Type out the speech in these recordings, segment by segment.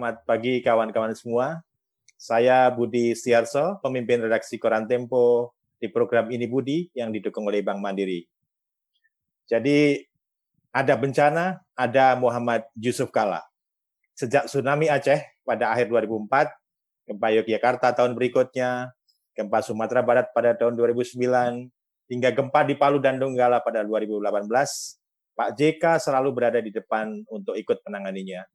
selamat pagi kawan-kawan semua. Saya Budi Siarso, pemimpin redaksi Koran Tempo di program Ini Budi yang didukung oleh Bank Mandiri. Jadi ada bencana, ada Muhammad Yusuf Kala. Sejak tsunami Aceh pada akhir 2004, gempa Yogyakarta tahun berikutnya, gempa Sumatera Barat pada tahun 2009, hingga gempa di Palu dan Donggala pada 2018, Pak JK selalu berada di depan untuk ikut menanganinya.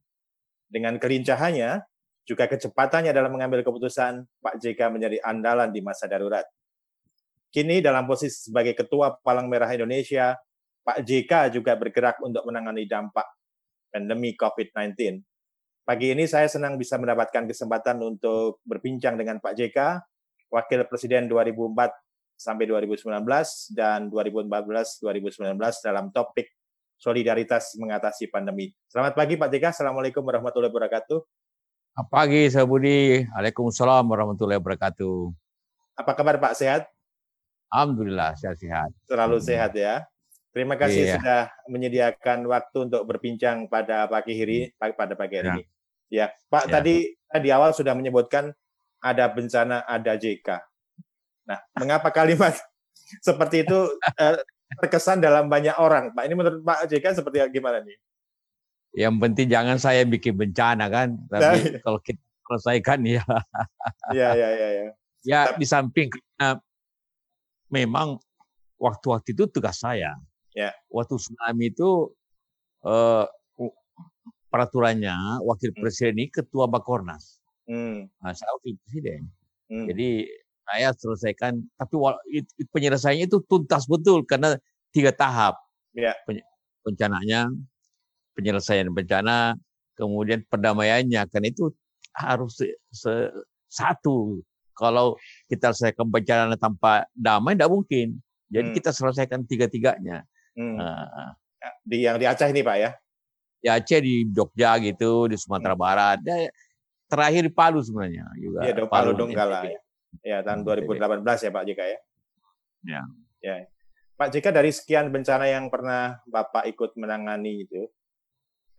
Dengan kelincahannya, juga kecepatannya dalam mengambil keputusan, Pak JK menjadi andalan di masa darurat. Kini dalam posisi sebagai Ketua Palang Merah Indonesia, Pak JK juga bergerak untuk menangani dampak pandemi COVID-19. Pagi ini saya senang bisa mendapatkan kesempatan untuk berbincang dengan Pak JK, Wakil Presiden 2004 sampai 2019 dan 2014-2019 dalam topik solidaritas mengatasi pandemi. Selamat pagi Pak JK, Assalamualaikum warahmatullahi wabarakatuh. Selamat pagi, saya Budi. Waalaikumsalam warahmatullahi wabarakatuh. Apa kabar Pak, sehat? Alhamdulillah, sehat-sehat. Selalu sehat ya. Terima kasih iya. sudah menyediakan waktu untuk berbincang pada pagi hari pada pagi hari ya. ini. Ya, Pak ya. tadi di awal sudah menyebutkan ada bencana, ada JK. Nah, mengapa kalimat seperti itu eh, terkesan dalam banyak orang. Pak, ini menurut Pak JK seperti gimana nih? Yang penting jangan saya bikin bencana kan, tapi nah, iya. kalau kita selesaikan ya. Iya, iya, iya. Ya, ya di samping karena memang waktu-waktu itu tugas saya. Ya. Waktu tsunami itu uh, peraturannya wakil hmm. presiden ini ketua Bakornas. Hmm. Nah, saya wakil presiden. Hmm. Jadi saya selesaikan. Tapi penyelesaiannya itu tuntas betul karena tiga tahap. Ya. bencananya penyelesaian bencana kemudian perdamaiannya. Kan itu harus se, se, satu. Kalau kita selesaikan bencana tanpa damai tidak mungkin. Jadi hmm. kita selesaikan tiga-tiganya. Hmm. uh, di yang di Aceh ini pak ya? Di Aceh di Jogja gitu di Sumatera hmm. Barat. Ya, terakhir di Palu sebenarnya juga. Ya, Palu, Palu Donggala ya. Ya, tahun 2018 ya Pak JK ya. Ya. Ya. Pak JK dari sekian bencana yang pernah Bapak ikut menangani itu,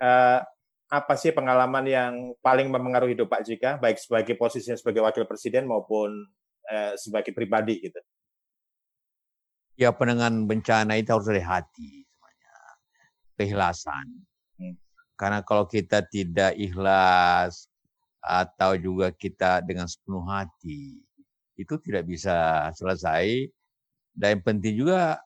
eh, apa sih pengalaman yang paling mempengaruhi hidup Pak JK, baik sebagai posisinya sebagai wakil presiden maupun eh, sebagai pribadi gitu? Ya penanganan bencana itu harus dari hati semuanya, keikhlasan. Hmm. Karena kalau kita tidak ikhlas atau juga kita dengan sepenuh hati, itu tidak bisa selesai. Dan yang penting juga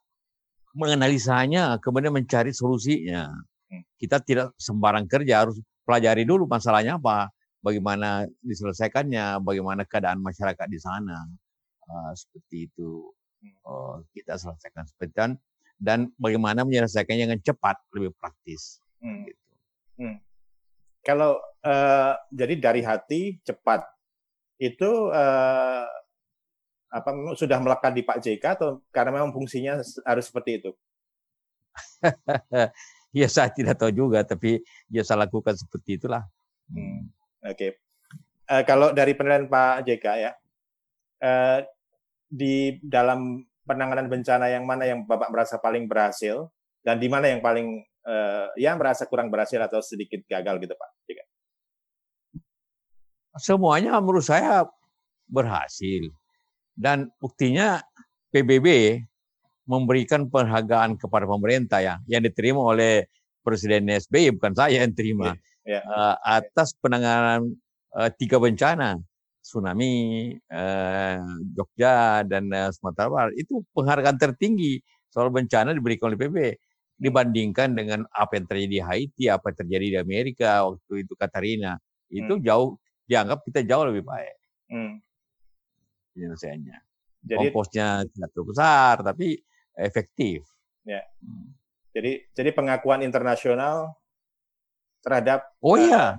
menganalisanya, kemudian mencari solusinya. Hmm. Kita tidak sembarang kerja, harus pelajari dulu masalahnya apa, bagaimana diselesaikannya, bagaimana keadaan masyarakat di sana. Uh, seperti itu uh, kita selesaikan seperti itu. Dan bagaimana menyelesaikannya dengan cepat, lebih praktis. Hmm. Gitu. Hmm. Kalau uh, jadi dari hati cepat itu uh, apa sudah melekat di Pak JK atau karena memang fungsinya harus seperti itu? ya saya tidak tahu juga, tapi ya saya lakukan seperti itulah. Hmm. Oke. Okay. Uh, eh, kalau dari penilaian Pak JK ya, uh, di dalam penanganan bencana yang mana yang Bapak merasa paling berhasil dan di mana yang paling uh, yang merasa kurang berhasil atau sedikit gagal gitu Pak JK? Semuanya menurut saya berhasil dan buktinya PBB memberikan penghargaan kepada pemerintah ya, yang diterima oleh Presiden SBY, bukan saya yang terima, ya, ya. Uh, atas penanganan uh, tiga bencana, tsunami, uh, Jogja, dan uh, Sumatera Barat. Itu penghargaan tertinggi soal bencana diberikan oleh PBB dibandingkan dengan apa yang terjadi di Haiti, apa yang terjadi di Amerika waktu itu Katarina. Itu hmm. jauh dianggap kita jauh lebih baik. Hmm penyelesaiannya. Jadi, Komposnya tidak terlalu besar, tapi efektif. Ya. Hmm. Jadi, jadi pengakuan internasional terhadap. Oh iya.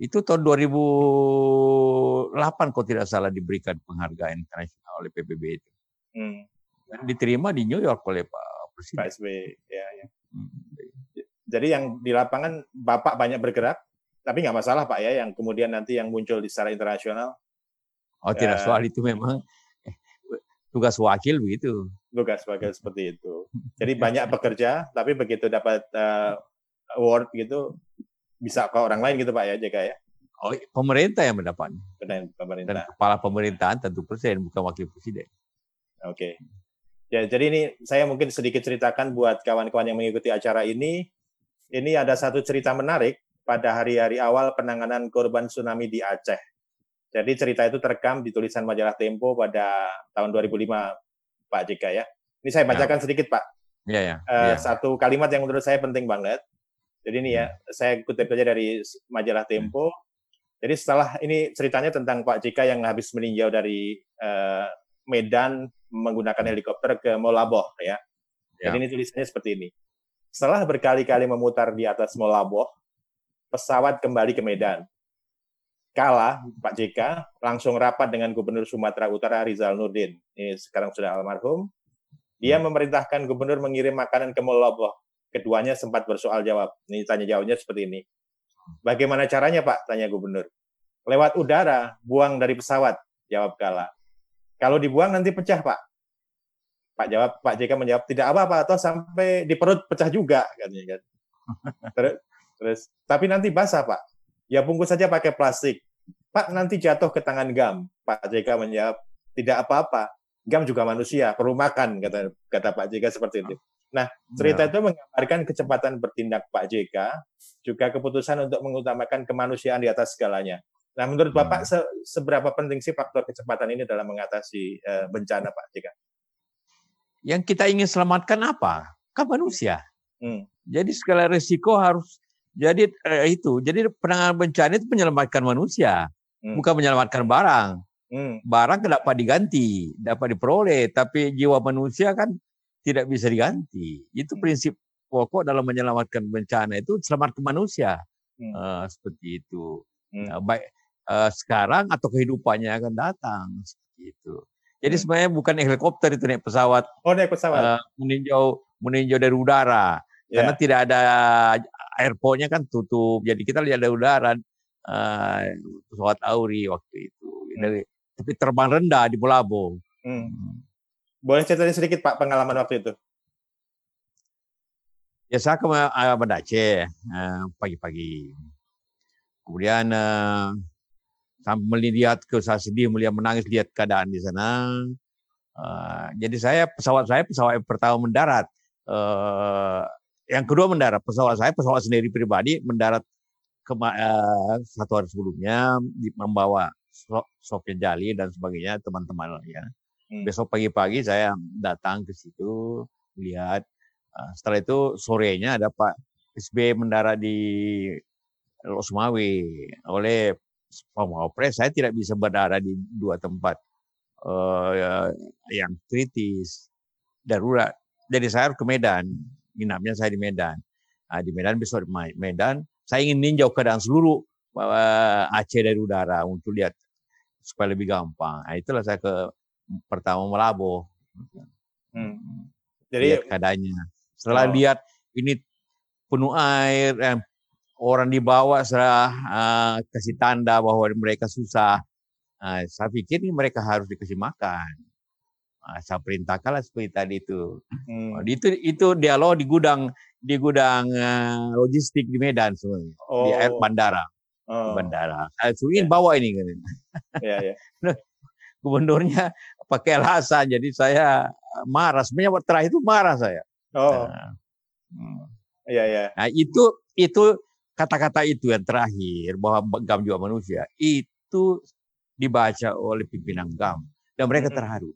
Itu tahun 2008 kalau tidak salah diberikan penghargaan internasional oleh PBB itu. Hmm. Dan diterima di New York oleh Pak Presiden. Pak SBY, ya, ya. Hmm. Jadi yang di lapangan Bapak banyak bergerak, tapi nggak masalah Pak ya, yang kemudian nanti yang muncul di secara internasional Oh tidak ya. soal itu memang tugas wakil begitu. Tugas wakil seperti itu. Jadi banyak bekerja, tapi begitu dapat uh, award gitu bisa ke orang lain gitu Pak ya JK ya? Oh, pemerintah yang mendapat. Pemerintah. Dan kepala pemerintahan tentu presiden bukan wakil presiden. Oke. Ya, jadi ini saya mungkin sedikit ceritakan buat kawan-kawan yang mengikuti acara ini. Ini ada satu cerita menarik pada hari-hari awal penanganan korban tsunami di Aceh. Jadi cerita itu terekam di tulisan majalah Tempo pada tahun 2005, Pak JK ya. Ini saya bacakan ya. sedikit, Pak. Iya, ya. Uh, ya. Satu kalimat yang menurut saya penting banget. Jadi ini ya, hmm. saya kutip saja dari majalah Tempo. Jadi setelah ini ceritanya tentang Pak JK yang habis meninjau dari uh, Medan menggunakan helikopter ke Molaboh ya. ya. Jadi ini tulisannya seperti ini. Setelah berkali-kali memutar di atas Molaboh, pesawat kembali ke Medan. Kala Pak JK langsung rapat dengan Gubernur Sumatera Utara Rizal Nurdin. Ini sekarang sudah almarhum. Dia hmm. memerintahkan gubernur mengirim makanan ke Molaboh. Keduanya sempat bersoal jawab. Ini tanya jawabnya seperti ini. Bagaimana caranya Pak? Tanya gubernur. Lewat udara, buang dari pesawat, jawab Kala. Kalau dibuang nanti pecah Pak. Pak jawab, Pak JK menjawab tidak apa-apa atau sampai di perut pecah juga katanya kan. Terus, terus tapi nanti basah Pak. Ya bungkus saja pakai plastik. Pak nanti jatuh ke tangan GAM. Pak JK menjawab tidak apa-apa. GAM juga manusia, perlu makan kata kata Pak JK seperti itu. Nah, cerita ya. itu menggambarkan kecepatan bertindak Pak JK, juga keputusan untuk mengutamakan kemanusiaan di atas segalanya. Nah, menurut hmm. Bapak se seberapa penting sih faktor kecepatan ini dalam mengatasi uh, bencana, Pak JK? Yang kita ingin selamatkan apa? Kan manusia. Hmm. Jadi segala risiko harus jadi eh, itu. Jadi penanganan bencana itu menyelamatkan manusia, hmm. bukan menyelamatkan barang. Hmm. Barang dapat diganti, dapat diperoleh, tapi jiwa manusia kan tidak bisa diganti. Itu hmm. prinsip pokok dalam menyelamatkan bencana itu selamat ke manusia. Hmm. Uh, seperti itu. Hmm. Uh, baik uh, sekarang atau kehidupannya akan datang seperti itu. Jadi hmm. sebenarnya bukan helikopter itu naik pesawat. Oh naik pesawat. Uh, meninjau meninjau dari udara. Yeah. Karena tidak ada airportnya kan tutup. Jadi kita lihat dari udara uh, pesawat Auri waktu itu. Hmm. Dari, tapi terbang rendah di Bolabo. Hmm. hmm. Boleh cerita sedikit Pak pengalaman waktu itu? Ya saya ke uh, Banda Aceh uh, pagi-pagi. Kemudian uh, sambil melihat ke saya sedih, melihat menangis lihat keadaan di sana. Uh, jadi saya pesawat saya pesawat yang pertama mendarat. Uh, yang kedua mendarat pesawat saya pesawat sendiri pribadi mendarat ke uh, satu hari sebelumnya membawa Sofyan Jali dan sebagainya teman-teman ya. Hmm. Besok pagi-pagi saya datang ke situ lihat. Uh, setelah itu sorenya ada Pak SB mendarat di Losmawi oleh Pak Wapres. Saya tidak bisa berada di dua tempat uh, yang kritis darurat. Jadi saya harus ke Medan. Inapnya saya di Medan. Nah, di Medan besok di Medan. Saya ingin ninjau keadaan seluruh uh, Aceh dari udara untuk lihat supaya lebih gampang. Nah, itulah saya ke pertama melabo. Hmm. Jadi lihat keadaannya. Setelah oh. lihat ini penuh air, eh, orang dibawa setelah uh, kasih tanda bahwa mereka susah. Uh, saya pikir ini mereka harus dikasih makan. Uh, saya perintahkanlah seperti tadi itu. Hmm. Itu itu dialog di gudang di gudang uh, logistik di Medan sebenarnya oh. di air bandara. Oh. Bandara. Saya suruhin yeah. bawa ini kan. Yeah, yeah. Gubernurnya pakai alasan. Jadi saya marah. Sebenarnya terakhir itu marah saya. Oh. Nah, hmm. Iya, iya. Nah, itu itu kata-kata itu yang terakhir bahwa GAM juga manusia itu dibaca oleh pimpinan GAM dan mereka hmm. terharu.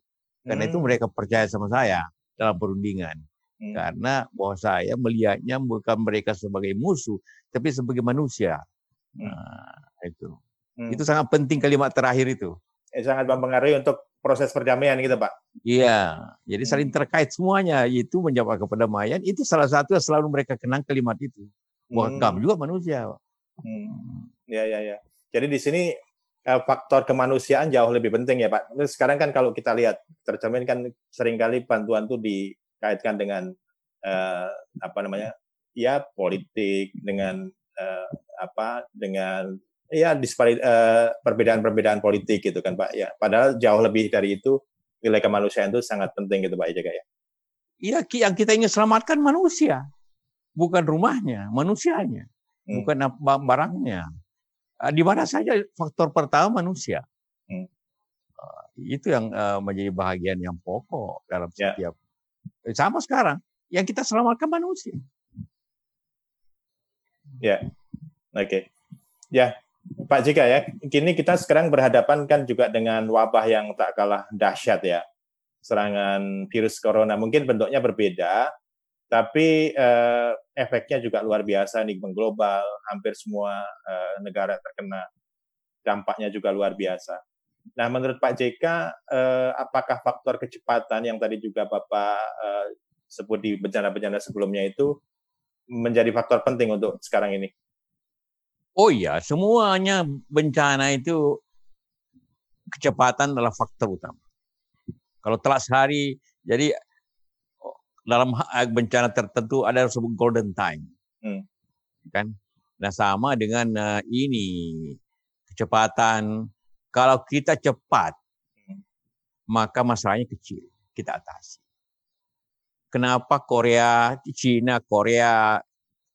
Karena itu hmm. mereka percaya sama saya dalam perundingan. Hmm. Karena bahwa saya melihatnya bukan mereka sebagai musuh, tapi sebagai manusia. Nah, itu. Itu sangat penting kalimat terakhir itu eh, sangat mempengaruhi untuk proses perdamaian gitu Pak. Iya, jadi hmm. saling terkait semuanya. Itu menjawab keperdamaian, itu salah satu yang selalu mereka kenang kalimat itu. Wah, hmm. juga manusia. Hmm. Ya, ya, ya. Jadi di sini eh, faktor kemanusiaan jauh lebih penting ya Pak. Sekarang kan kalau kita lihat tercermin kan sering kali bantuan itu dikaitkan dengan eh, apa namanya ya politik dengan eh, apa dengan ya disparit uh, perbedaan-perbedaan politik gitu kan Pak ya. Padahal jauh lebih dari itu nilai kemanusiaan itu sangat penting gitu Pak Jaga ya. Iya, yang kita ingin selamatkan manusia, bukan rumahnya, manusianya. hmm. bukan barangnya. Ah, di mana saja faktor pertama manusia. Hmm. Ah, itu yang uh, menjadi bagian yang pokok dalam ya. setiap. Sama sekarang, yang kita selamatkan manusia. Ya, oke. Okay. Ya, Pak Jika ya, kini kita sekarang berhadapan kan juga dengan wabah yang tak kalah dahsyat ya. Serangan virus corona mungkin bentuknya berbeda, tapi eh, efeknya juga luar biasa nih mengglobal, hampir semua eh, negara terkena. Dampaknya juga luar biasa. Nah, menurut Pak JK, eh, apakah faktor kecepatan yang tadi juga Bapak eh, sebut di bencana-bencana sebelumnya itu menjadi faktor penting untuk sekarang ini? Oh iya, semuanya bencana itu kecepatan adalah faktor utama. Kalau telat sehari, jadi dalam bencana tertentu ada sebut golden time. Hmm. Kan? Nah, sama dengan uh, ini kecepatan kalau kita cepat hmm. maka masalahnya kecil, kita atasi. Kenapa Korea, Cina, Korea,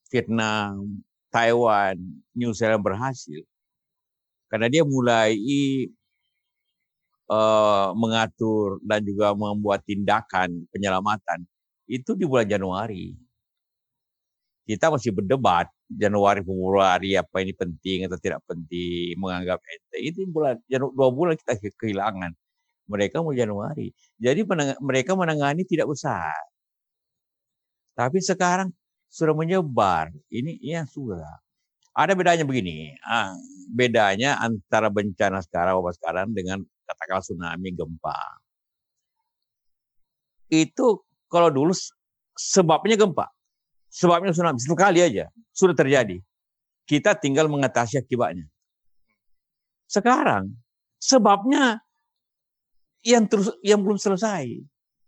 Vietnam, Taiwan, New Zealand berhasil? Karena dia mulai uh, mengatur dan juga membuat tindakan penyelamatan itu di bulan Januari. Kita masih berdebat Januari Februari apa ini penting atau tidak penting menganggap ente. Itu bulan dua bulan kita kehilangan. Mereka mau Januari. Jadi mereka menangani tidak besar. Tapi sekarang sudah menyebar. Ini yang sudah. Ada bedanya begini ah, bedanya antara bencana sekarang wabah sekarang dengan katakanlah tsunami gempa. Itu kalau dulu sebabnya gempa, sebabnya tsunami satu kali aja sudah terjadi. Kita tinggal mengatasi akibatnya. Sekarang sebabnya yang terus yang belum selesai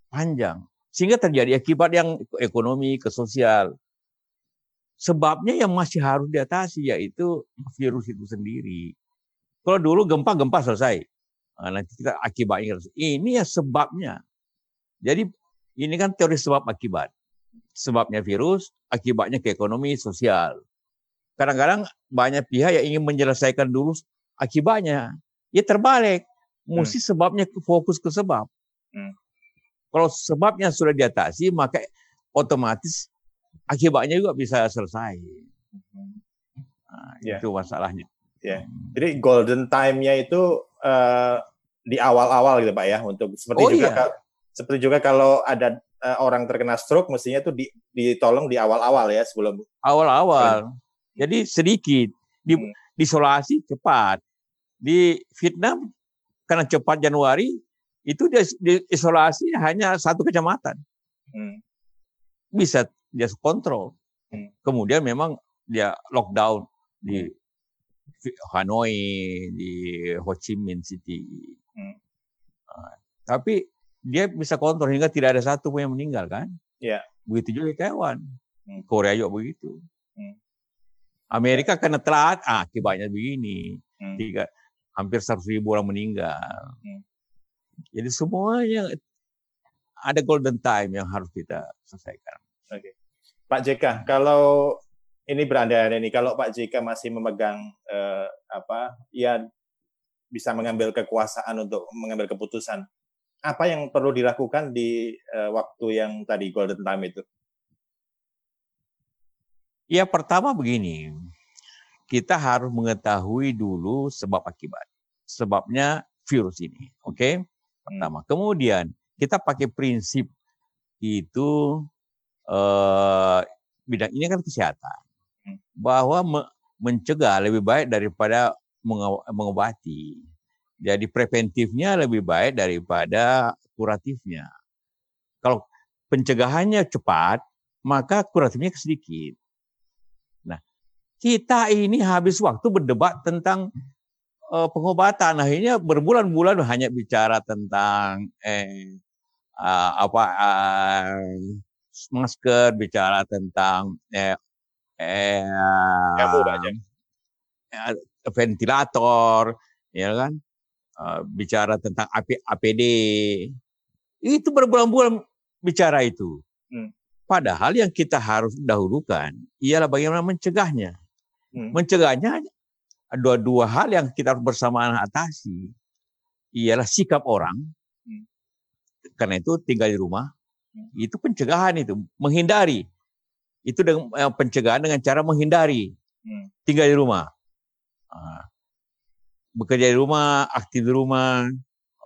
panjang sehingga terjadi akibat yang ekonomi, ke sosial. Sebabnya yang masih harus diatasi yaitu virus itu sendiri. Kalau dulu gempa gempa selesai, nah, nanti kita akibatnya ini ya sebabnya. Jadi ini kan teori sebab akibat. Sebabnya virus, akibatnya ke ekonomi, sosial. Kadang-kadang banyak pihak yang ingin menyelesaikan dulu akibatnya. Ya terbalik. Mesti hmm. sebabnya fokus ke sebab. Hmm. Kalau sebabnya sudah diatasi, maka otomatis akibatnya juga bisa selesai. Nah, yeah. Itu masalahnya. Yeah. Jadi golden time-nya itu uh, di awal-awal gitu Pak ya untuk seperti oh, juga iya. Seperti juga kalau ada uh, orang terkena stroke, mestinya itu di, ditolong di awal-awal ya sebelum awal-awal. Jadi sedikit di hmm. diisolasi cepat. Di Vietnam karena cepat Januari itu dia diisolasi hanya satu kecamatan. Hmm. Bisa dia kontrol. Hmm. Kemudian memang dia lockdown di Hanoi, di Ho Chi Minh City. Hmm. Nah, tapi dia bisa kontrol hingga tidak ada satu pun yang meninggal kan? Iya. Begitu juga di Taiwan. Hmm. Korea juga begitu. Hmm. Amerika karena telat, ah, akibatnya begini. Hmm. Tiga, hampir seratus ribu orang meninggal. Hmm. Jadi semuanya ada golden time yang harus kita selesaikan. Oke. Okay. Pak JK, kalau ini berandai-andai ini, kalau Pak JK masih memegang eh, apa, ya bisa mengambil kekuasaan untuk mengambil keputusan apa yang perlu dilakukan di uh, waktu yang tadi golden time itu? Ya pertama begini, kita harus mengetahui dulu sebab akibat. Sebabnya virus ini, oke? Okay? Pertama. Kemudian kita pakai prinsip itu uh, bidang ini kan kesehatan, hmm. bahwa me mencegah lebih baik daripada mengobati. Jadi preventifnya lebih baik daripada kuratifnya. Kalau pencegahannya cepat, maka kuratifnya sedikit. Nah, kita ini habis waktu berdebat tentang uh, pengobatan. Akhirnya berbulan-bulan hanya bicara tentang eh, uh, apa uh, masker, bicara tentang eh, eh, uh, ventilator, ya kan? Uh, bicara tentang APD. Itu berbulan-bulan bicara itu. Hmm. Padahal yang kita harus dahulukan ialah bagaimana mencegahnya. Hmm. Mencegahnya ada dua hal yang kita harus bersamaan atasi. Ialah sikap orang. Hmm. Karena itu tinggal di rumah. Hmm. Itu pencegahan itu. Menghindari. Itu dengan eh, pencegahan dengan cara menghindari. Hmm. Tinggal di rumah. Ah. Bekerja di rumah, aktif di rumah,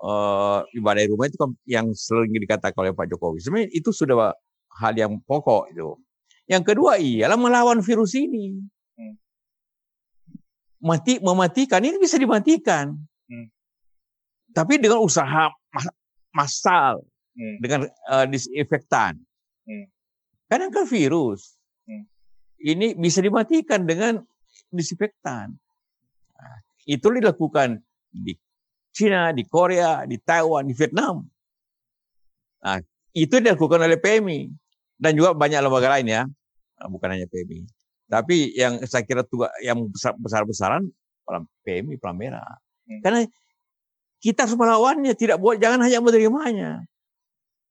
uh, ibadah di rumah itu kan yang sering dikatakan oleh Pak Jokowi. Sebenarnya itu sudah hal yang pokok itu. Yang kedua ialah melawan virus ini. Hmm mati mematikan ini bisa dimatikan. Hmm. Tapi dengan usaha massal hmm. dengan uh, disinfektan. Hmm. Kadang kan virus. Hmm. Ini bisa dimatikan dengan disinfektan. Itu dilakukan di China, di Korea, di Taiwan, di Vietnam. Nah, itu dilakukan oleh PMI dan juga banyak lembaga lain ya, nah, bukan hanya PMI. Tapi yang saya kira juga yang besar-besaran PMI Plamera. Hmm. Karena kita harus melawannya, tidak buat jangan hanya menerimanya.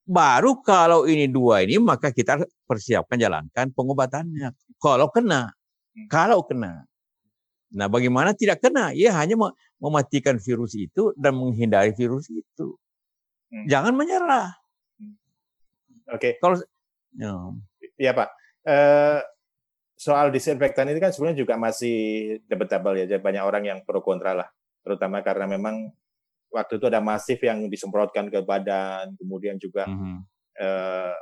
Baru kalau ini dua ini maka kita persiapkan jalankan pengobatannya. Kalau kena, hmm. kalau kena. Nah, bagaimana tidak kena? Ya hanya mematikan virus itu dan menghindari virus itu. Hmm. Jangan menyerah. Hmm. Oke. Okay. Kalau ya. ya Pak. Uh, soal disinfektan ini kan sebenarnya juga masih debatable ya. Jadi banyak orang yang pro kontra lah. Terutama karena memang waktu itu ada masif yang disemprotkan ke badan, kemudian juga mm -hmm. eh,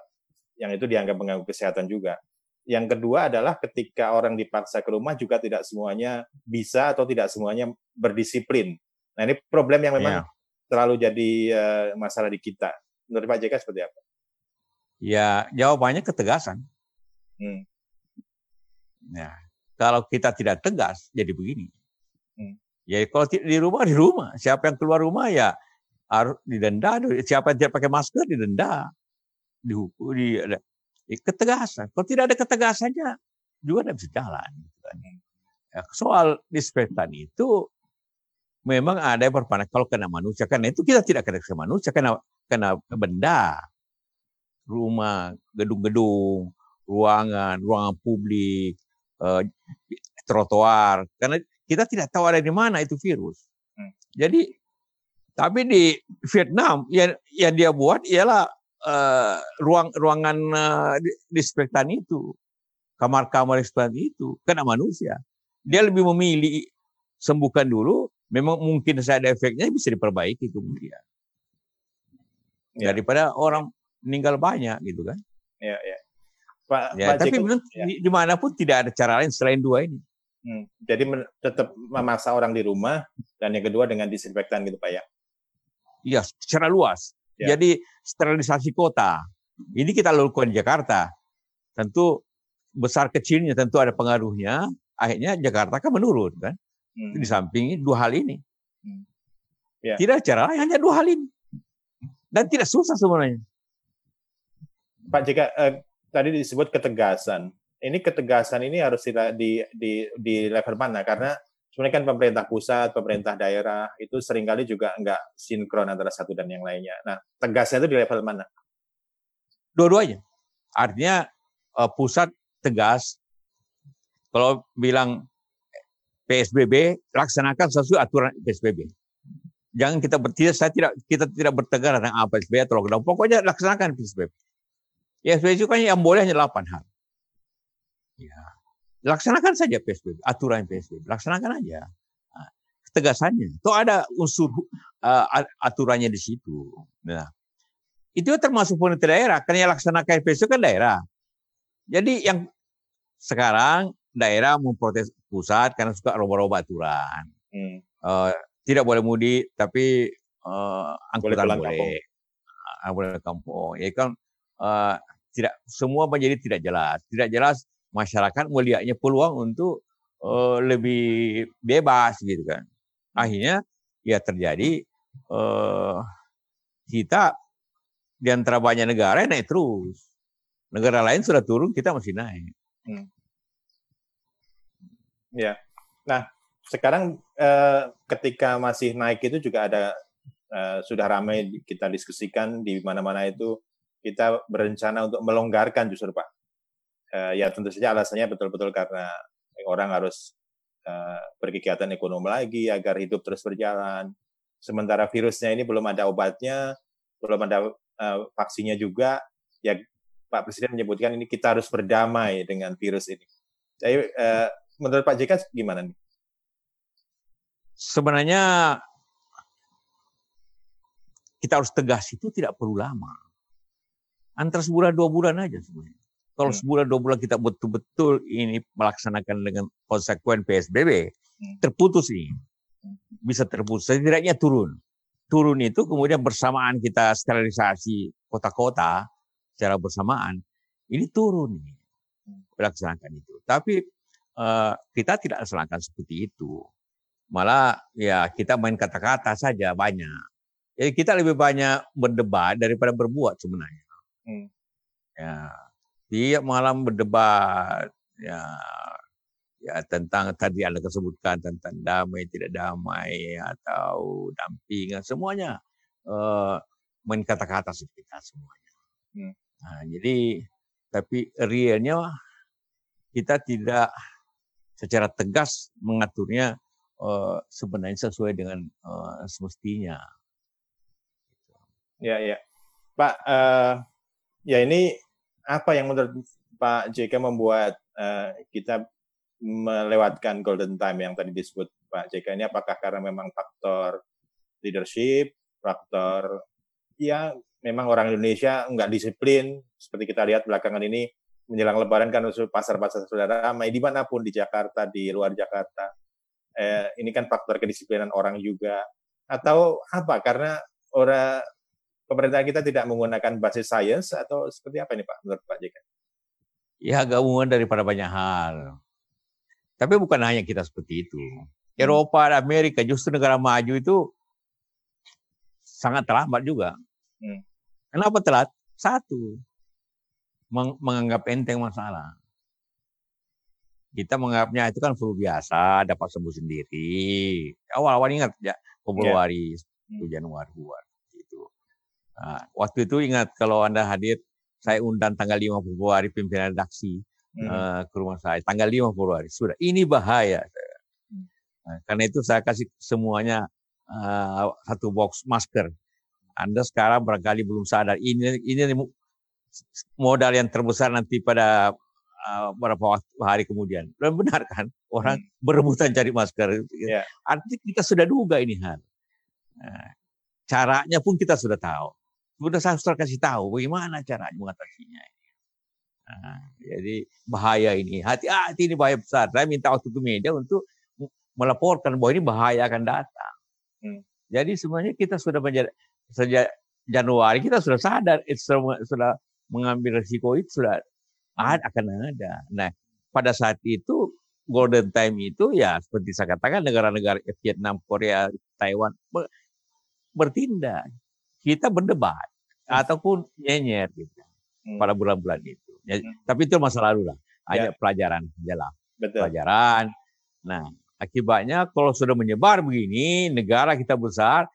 yang itu dianggap mengganggu kesehatan juga. Yang kedua adalah ketika orang dipaksa ke rumah juga tidak semuanya bisa atau tidak semuanya berdisiplin. Nah ini problem yang memang yeah. terlalu jadi uh, masalah di kita. Menurut Pak JK seperti apa? Ya jawabannya ketegasan. Hmm. Nah, kalau kita tidak tegas, jadi begini. Hmm. Ya kalau di rumah di rumah, siapa yang keluar rumah ya harus didenda. Siapa yang tidak pakai masker didenda, dihukum, di, di ketegasan. Kalau tidak ada ketegasannya, juga tidak bisa jalan. Gitu kan. Ya, soal disinfektan itu memang ada yang kalau kena manusia. Karena itu kita tidak kena manusia, kena kena benda, rumah, gedung-gedung, ruangan, ruangan publik, uh, trotoar karena kita tidak tahu ada di mana itu virus. Hmm. Jadi tapi di Vietnam yang yang dia buat ialah uh, ruang ruangan uh, disinfektan itu, kamar-kamar disinfektan itu kena manusia. Dia lebih memilih sembuhkan dulu, memang mungkin saya ada efeknya bisa diperbaiki kemudian. Ya. Daripada orang meninggal banyak gitu kan. Ya, ya. Pak, ya, Pak tapi Jiko, ya. di mana pun tidak ada cara lain selain dua ini. Hmm, jadi tetap memaksa orang di rumah dan yang kedua dengan disinfektan gitu Pak ya? Iya, secara luas. Ya. Jadi sterilisasi kota. Ini kita lakukan di Jakarta. Tentu besar kecilnya tentu ada pengaruhnya. Akhirnya Jakarta kan menurun kan. Hmm. Di samping dua hal ini. Hmm. Ya. Tidak cara lain, hanya dua hal ini. Dan tidak susah sebenarnya. Pak jika eh, tadi disebut ketegasan. Ini ketegasan ini harus di, di, di, di level mana? Karena sebenarnya kan pemerintah pusat, pemerintah daerah itu sering kali juga nggak sinkron antara satu dan yang lainnya. Nah, tegasnya itu di level mana? Dua-duanya. Artinya uh, pusat tegas. Kalau bilang PSBB, laksanakan sesuai aturan PSBB. Jangan kita bertidak, saya tidak kita tidak bertegar tentang apa PSBB atau lockdown. Pokoknya laksanakan PSBB. Ya PSBB kan yang boleh hanya 8 hal. Ya. Laksanakan saja PSBB, aturan PSBB. Laksanakan aja. Nah, ketegasannya. Itu ada unsur uh, aturannya di situ. Nah, itu termasuk pemerintah daerah. Karena yang laksanakan PSBB kan daerah. Jadi yang sekarang daerah memprotes pusat karena suka roba-roba aturan. Hmm. Uh, tidak boleh mudik, tapi uh, angkutan boleh. Boleh, uh, boleh kampung. Ya kan uh, tidak semua menjadi tidak jelas. Tidak jelas masyarakat melihatnya peluang untuk uh, lebih bebas gitu kan. Akhirnya ya terjadi uh, kita di antara banyak negara naik terus. Negara lain sudah turun, kita masih naik. Hmm. Ya. Nah, sekarang eh, ketika masih naik itu juga ada eh, sudah ramai kita diskusikan di mana-mana itu kita berencana untuk melonggarkan justru Pak. Uh, ya tentu saja alasannya betul-betul karena orang harus uh, berkegiatan ekonomi lagi, agar hidup terus berjalan. Sementara virusnya ini belum ada obatnya, belum ada uh, vaksinnya juga, ya Pak Presiden menyebutkan ini kita harus berdamai dengan virus ini. Jadi uh, menurut Pak JK gimana nih? Sebenarnya kita harus tegas itu tidak perlu lama. Antara sebulan dua bulan aja sebenarnya. Kalau hmm. sebulan dua bulan kita betul-betul ini melaksanakan dengan konsekuen PSBB, hmm. terputus ini. Hmm. Bisa terputus, setidaknya turun. Turun itu kemudian bersamaan kita sterilisasi kota-kota secara bersamaan, ini turun ini. Melaksanakan itu. Tapi uh, kita tidak laksanakan seperti itu. Malah ya kita main kata-kata saja banyak. Jadi kita lebih banyak berdebat daripada berbuat sebenarnya. Hmm. Ya, tiap malam berdebat ya ya tentang tadi anda sebutkan tentang damai tidak damai atau dampingan semuanya uh, main kata-kata kita semuanya. Hmm. Nah, jadi tapi realnya kita tidak secara tegas mengaturnya uh, sebenarnya sesuai dengan uh, semestinya. Ya ya, Pak. Uh, ya ini apa yang menurut Pak JK membuat uh, kita melewatkan golden time yang tadi disebut Pak JK ini? Apakah karena memang faktor leadership, faktor ya memang orang Indonesia nggak disiplin? Seperti kita lihat belakangan ini menjelang Lebaran kan pasar-pasar sudah ramai di mana pun di Jakarta di luar Jakarta. Eh, ini kan faktor kedisiplinan orang juga. Atau apa? Karena orang pemerintah kita tidak menggunakan basis sains atau seperti apa ini Pak menurut Pak JK? Ya gabungan daripada banyak hal. Tapi bukan hanya kita seperti itu. Hmm. Eropa dan Amerika justru negara maju itu sangat terlambat juga. Hmm. Kenapa telat? Satu, meng menganggap enteng masalah. Kita menganggapnya itu kan flu biasa, dapat sembuh sendiri. Awal-awal ingat ya, Februari, yeah. Januari, buat. Nah, waktu itu ingat kalau Anda hadir, saya undang tanggal 5 Februari pimpinan redaksi hmm. uh, ke rumah saya. Tanggal 5 Februari. Sudah, ini bahaya. Hmm. Nah, karena itu saya kasih semuanya uh, satu box masker. Anda sekarang barangkali belum sadar. Ini ini modal yang terbesar nanti pada uh, beberapa hari kemudian. Dan benar kan? Orang hmm. berebutan cari masker. Yeah. Artinya kita sudah duga ini hal. Nah, caranya pun kita sudah tahu. Sudah sudah kasih tahu bagaimana caranya mengatasinya. Nah, jadi bahaya ini. Hati-hati ini bahaya besar. Saya minta waktu ke media untuk melaporkan bahwa ini bahaya akan datang. Hmm. Jadi sebenarnya kita sudah menjadi sejak Januari kita sudah sadar itu sudah, sudah mengambil risiko itu sudah ada, akan ada. Nah pada saat itu golden time itu ya seperti saya katakan negara-negara Vietnam, Korea, Taiwan bertindak kita berdebat hmm. ataupun nyenyer gitu hmm. pada bulan-bulan itu. Ya, hmm. Tapi itu masa lalu lah. Hanya ya. pelajaran jelas. Betul. Pelajaran. Nah, akibatnya kalau sudah menyebar begini, negara kita besar,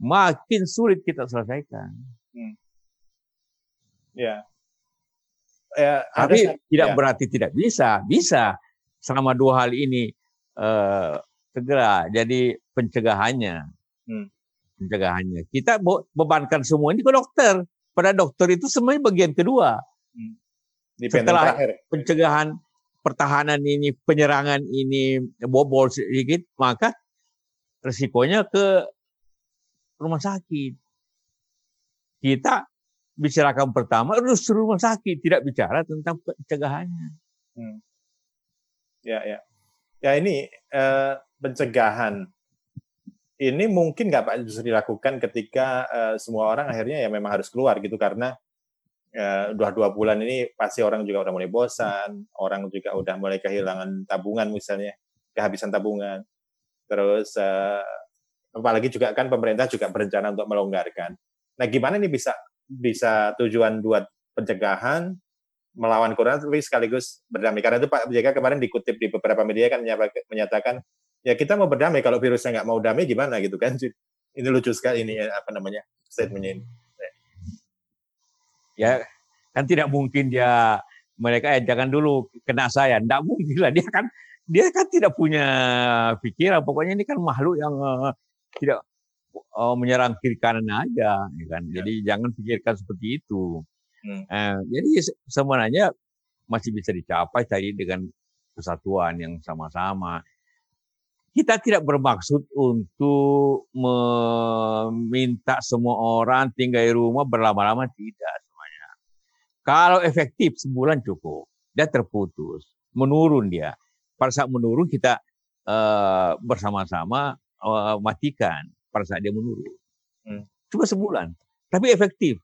makin sulit kita selesaikan. Hmm. Ya. ya Tapi ada, tidak ya. berarti tidak bisa. Bisa selama dua hal ini uh, segera jadi pencegahannya. Hmm pencegahannya. Kita bebankan semua ini ke dokter. Pada dokter itu semuanya bagian kedua. Hmm. Setelah terakhir. pencegahan pertahanan ini, penyerangan ini bobol sedikit, maka resikonya ke rumah sakit. Kita bicarakan pertama harus rumah sakit, tidak bicara tentang pencegahannya. Hmm. Ya, ya. Ya ini eh, pencegahan ini mungkin nggak Pak bisa dilakukan ketika uh, semua orang akhirnya ya memang harus keluar gitu karena uh, udah dua bulan ini pasti orang juga udah mulai bosan, orang juga udah mulai kehilangan tabungan misalnya, kehabisan tabungan. Terus uh, apalagi juga kan pemerintah juga berencana untuk melonggarkan. Nah, gimana ini bisa bisa tujuan buat pencegahan melawan corona tapi sekaligus berdamai. Karena itu Pak JK kemarin dikutip di beberapa media kan menyatakan ya kita mau berdamai kalau virusnya nggak mau damai gimana gitu kan ini lucu sekali ini apa namanya statementnya ini ya kan tidak mungkin dia mereka ya jangan dulu kena saya tidak mungkin lah dia kan dia kan tidak punya pikiran. Pokoknya ini kan makhluk yang uh, tidak uh, menyerang kiri kanan aja, ya kan. Ya. Jadi jangan pikirkan seperti itu. Hmm. Uh, jadi sebenarnya masih bisa dicapai tadi dengan kesatuan yang sama-sama. Kita tidak bermaksud untuk meminta semua orang tinggal di rumah berlama-lama tidak semuanya. Kalau efektif sebulan cukup, dia terputus, menurun dia. Pada saat menurun kita uh, bersama-sama uh, matikan pada saat dia menurun. Hmm. Cuma sebulan, tapi efektif.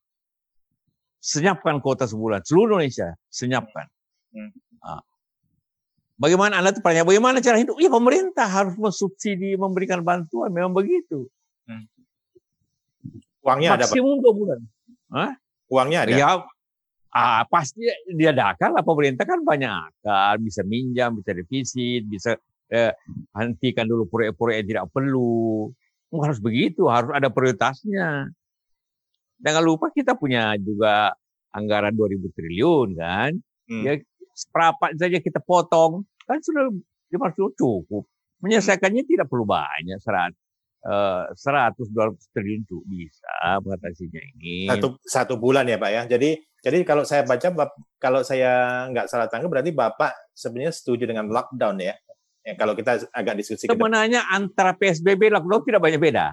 Senyapkan kota sebulan, seluruh Indonesia senyapkan. Hmm. Uh, Bagaimana Anda tanya, bagaimana cara hidup? Ya pemerintah harus mensubsidi, memberikan bantuan, memang begitu. Hmm. Uangnya Maksimum ada, dua bulan. Hah? Uangnya ada? Ya, ah, pasti diadakan lah pemerintah kan banyak akal, bisa minjam, bisa defisit, bisa eh, hentikan dulu proyek-proyek yang tidak perlu. Harus begitu, harus ada prioritasnya. Jangan lupa kita punya juga anggaran 2000 triliun kan. Hmm. Ya seperempat saja kita potong, kan sudah dimaksud cukup. Menyelesaikannya tidak perlu banyak, serat, uh, 100 200 triliun itu bisa mengatasinya ini. Satu, satu bulan ya Pak ya. Jadi jadi kalau saya baca, kalau saya nggak salah tangkap, berarti Bapak sebenarnya setuju dengan lockdown ya. ya kalau kita agak diskusi. Sebenarnya antara PSBB lockdown tidak banyak beda.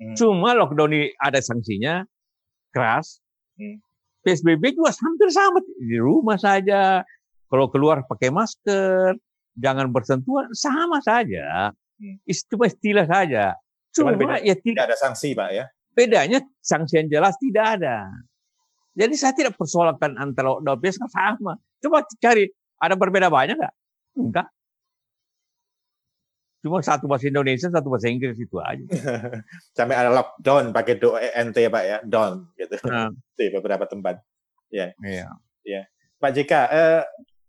Hmm. Cuma lockdown ini ada sanksinya keras. Hmm. PSBB juga hampir sama di rumah saja, kalau keluar pakai masker, jangan bersentuhan, sama saja. Hmm. Cuma istilah saja. Cuma beda, ya tidak ada sanksi, Pak ya. Bedanya sanksi yang jelas tidak ada. Jadi saya tidak persoalkan antara lockdown biasa sama. Coba cari ada berbeda banyak nggak? Enggak. Cuma satu bahasa Indonesia, satu bahasa Inggris itu aja. Sampai ada lockdown pakai do ent ya Pak ya, down gitu. Nah. Di beberapa tempat. Ya. Iya. Ya. Pak Jika, eh,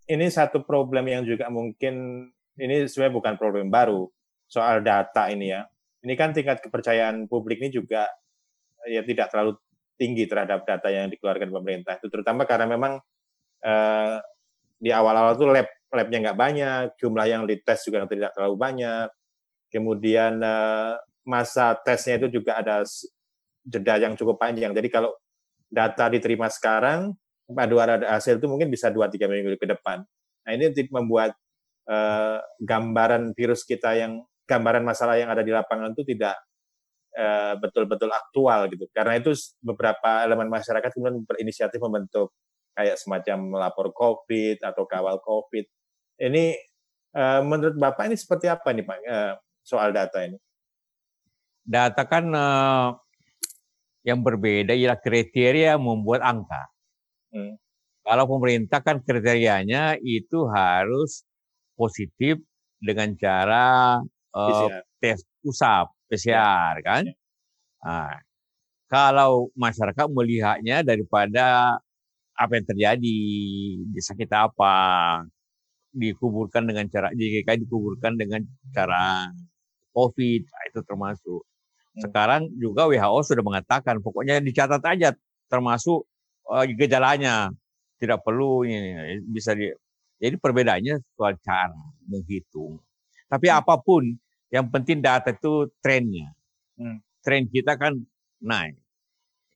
ini satu problem yang juga mungkin ini sebenarnya bukan problem baru soal data ini ya. Ini kan tingkat kepercayaan publik ini juga ya tidak terlalu tinggi terhadap data yang dikeluarkan pemerintah. Itu terutama karena memang eh, di awal-awal tuh lab labnya nggak banyak, jumlah yang dites juga tidak terlalu banyak. Kemudian eh, masa tesnya itu juga ada jeda yang cukup panjang. Jadi kalau data diterima sekarang, paduan hasil itu mungkin bisa dua tiga minggu ke depan. Nah ini membuat uh, gambaran virus kita yang gambaran masalah yang ada di lapangan itu tidak uh, betul-betul aktual gitu. Karena itu beberapa elemen masyarakat kemudian berinisiatif membentuk kayak semacam melapor COVID atau kawal COVID. Ini uh, menurut Bapak ini seperti apa nih Pak uh, soal data ini? Data kan uh, yang berbeda ialah kriteria membuat angka. Hmm. Kalau pemerintah kan kriterianya itu harus positif dengan cara uh, tes usap PCR ya. kan. Ya. Nah, kalau masyarakat melihatnya daripada apa yang terjadi, sakit apa, dikuburkan dengan cara JKK dikuburkan dengan cara COVID, nah, itu termasuk. Hmm. Sekarang juga WHO sudah mengatakan pokoknya dicatat aja termasuk gejalanya. Tidak perlu ini bisa di jadi perbedaannya soal cara menghitung. Tapi hmm. apa pun yang penting data itu trennya. Hmm. tren kita kan naik.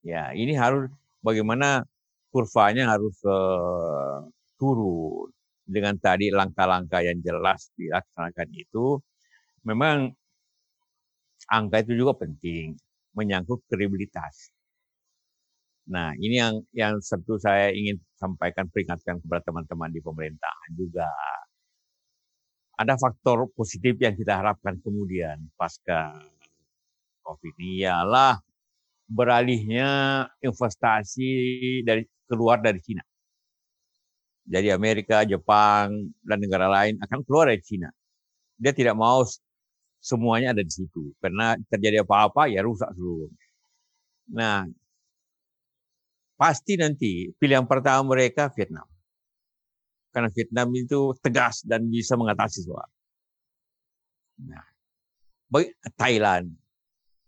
Ya ini harus bagaimana kurvanya harus uh, turun. Dengan tadi langkah-langkah yang jelas dilaksanakan itu memang angka itu juga penting. Menyangkut kredibilitas Nah, ini yang yang tentu saya ingin sampaikan peringatkan kepada teman-teman di pemerintahan juga. Ada faktor positif yang kita harapkan kemudian pasca COVID ini ialah beralihnya investasi dari keluar dari Cina. Jadi Amerika, Jepang, dan negara lain akan keluar dari Cina. Dia tidak mau semuanya ada di situ. Karena terjadi apa-apa ya rusak seluruh. Nah, pasti nanti pilihan pertama mereka Vietnam. Karena Vietnam itu tegas dan bisa mengatasi soal. Nah, baik Thailand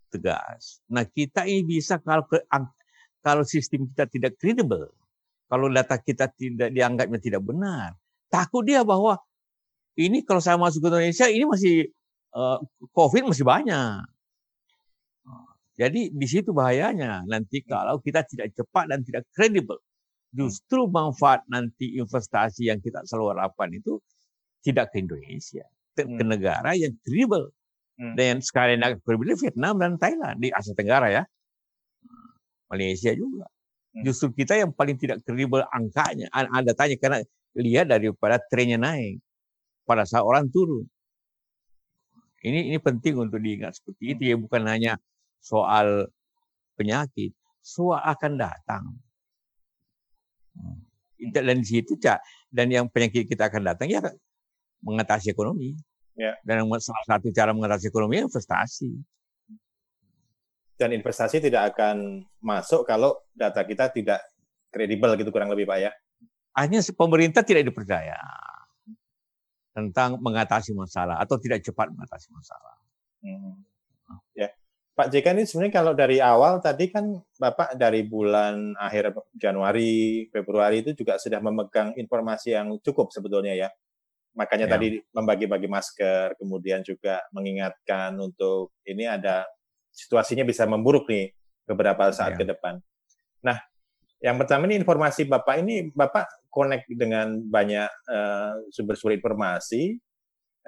tegas. Nah, kita ini bisa kalau kalau sistem kita tidak kredibel, kalau data kita tidak dianggapnya tidak benar, takut dia bahwa ini kalau saya masuk ke Indonesia ini masih uh, COVID masih banyak. Jadi di situ bahayanya nanti kalau kita tidak cepat dan tidak kredibel. Justru manfaat nanti investasi yang kita selalu harapkan itu tidak ke Indonesia, ke, hmm. negara yang kredibel. Hmm. Dan sekali lagi kredibel Vietnam dan Thailand di Asia Tenggara ya. Malaysia juga. Hmm. Justru kita yang paling tidak kredibel angkanya. Anda tanya karena lihat daripada trennya naik pada saat orang turun. Ini ini penting untuk diingat seperti itu ya bukan hanya soal penyakit, soal akan datang. Hmm. Dan di situ dan yang penyakit kita akan datang ya mengatasi ekonomi. Ya. Dan salah satu cara mengatasi ekonomi ya investasi. Dan investasi tidak akan masuk kalau data kita tidak kredibel gitu kurang lebih Pak ya. Hanya pemerintah tidak dipercaya tentang mengatasi masalah atau tidak cepat mengatasi masalah. Hmm. Ya. Pak JK ini sebenarnya kalau dari awal tadi kan Bapak dari bulan akhir Januari, Februari itu juga sudah memegang informasi yang cukup sebetulnya ya. Makanya ya. tadi membagi-bagi masker, kemudian juga mengingatkan untuk ini ada situasinya bisa memburuk nih beberapa saat ya. ke depan. Nah, yang pertama ini informasi Bapak ini Bapak connect dengan banyak uh, sumber-sumber informasi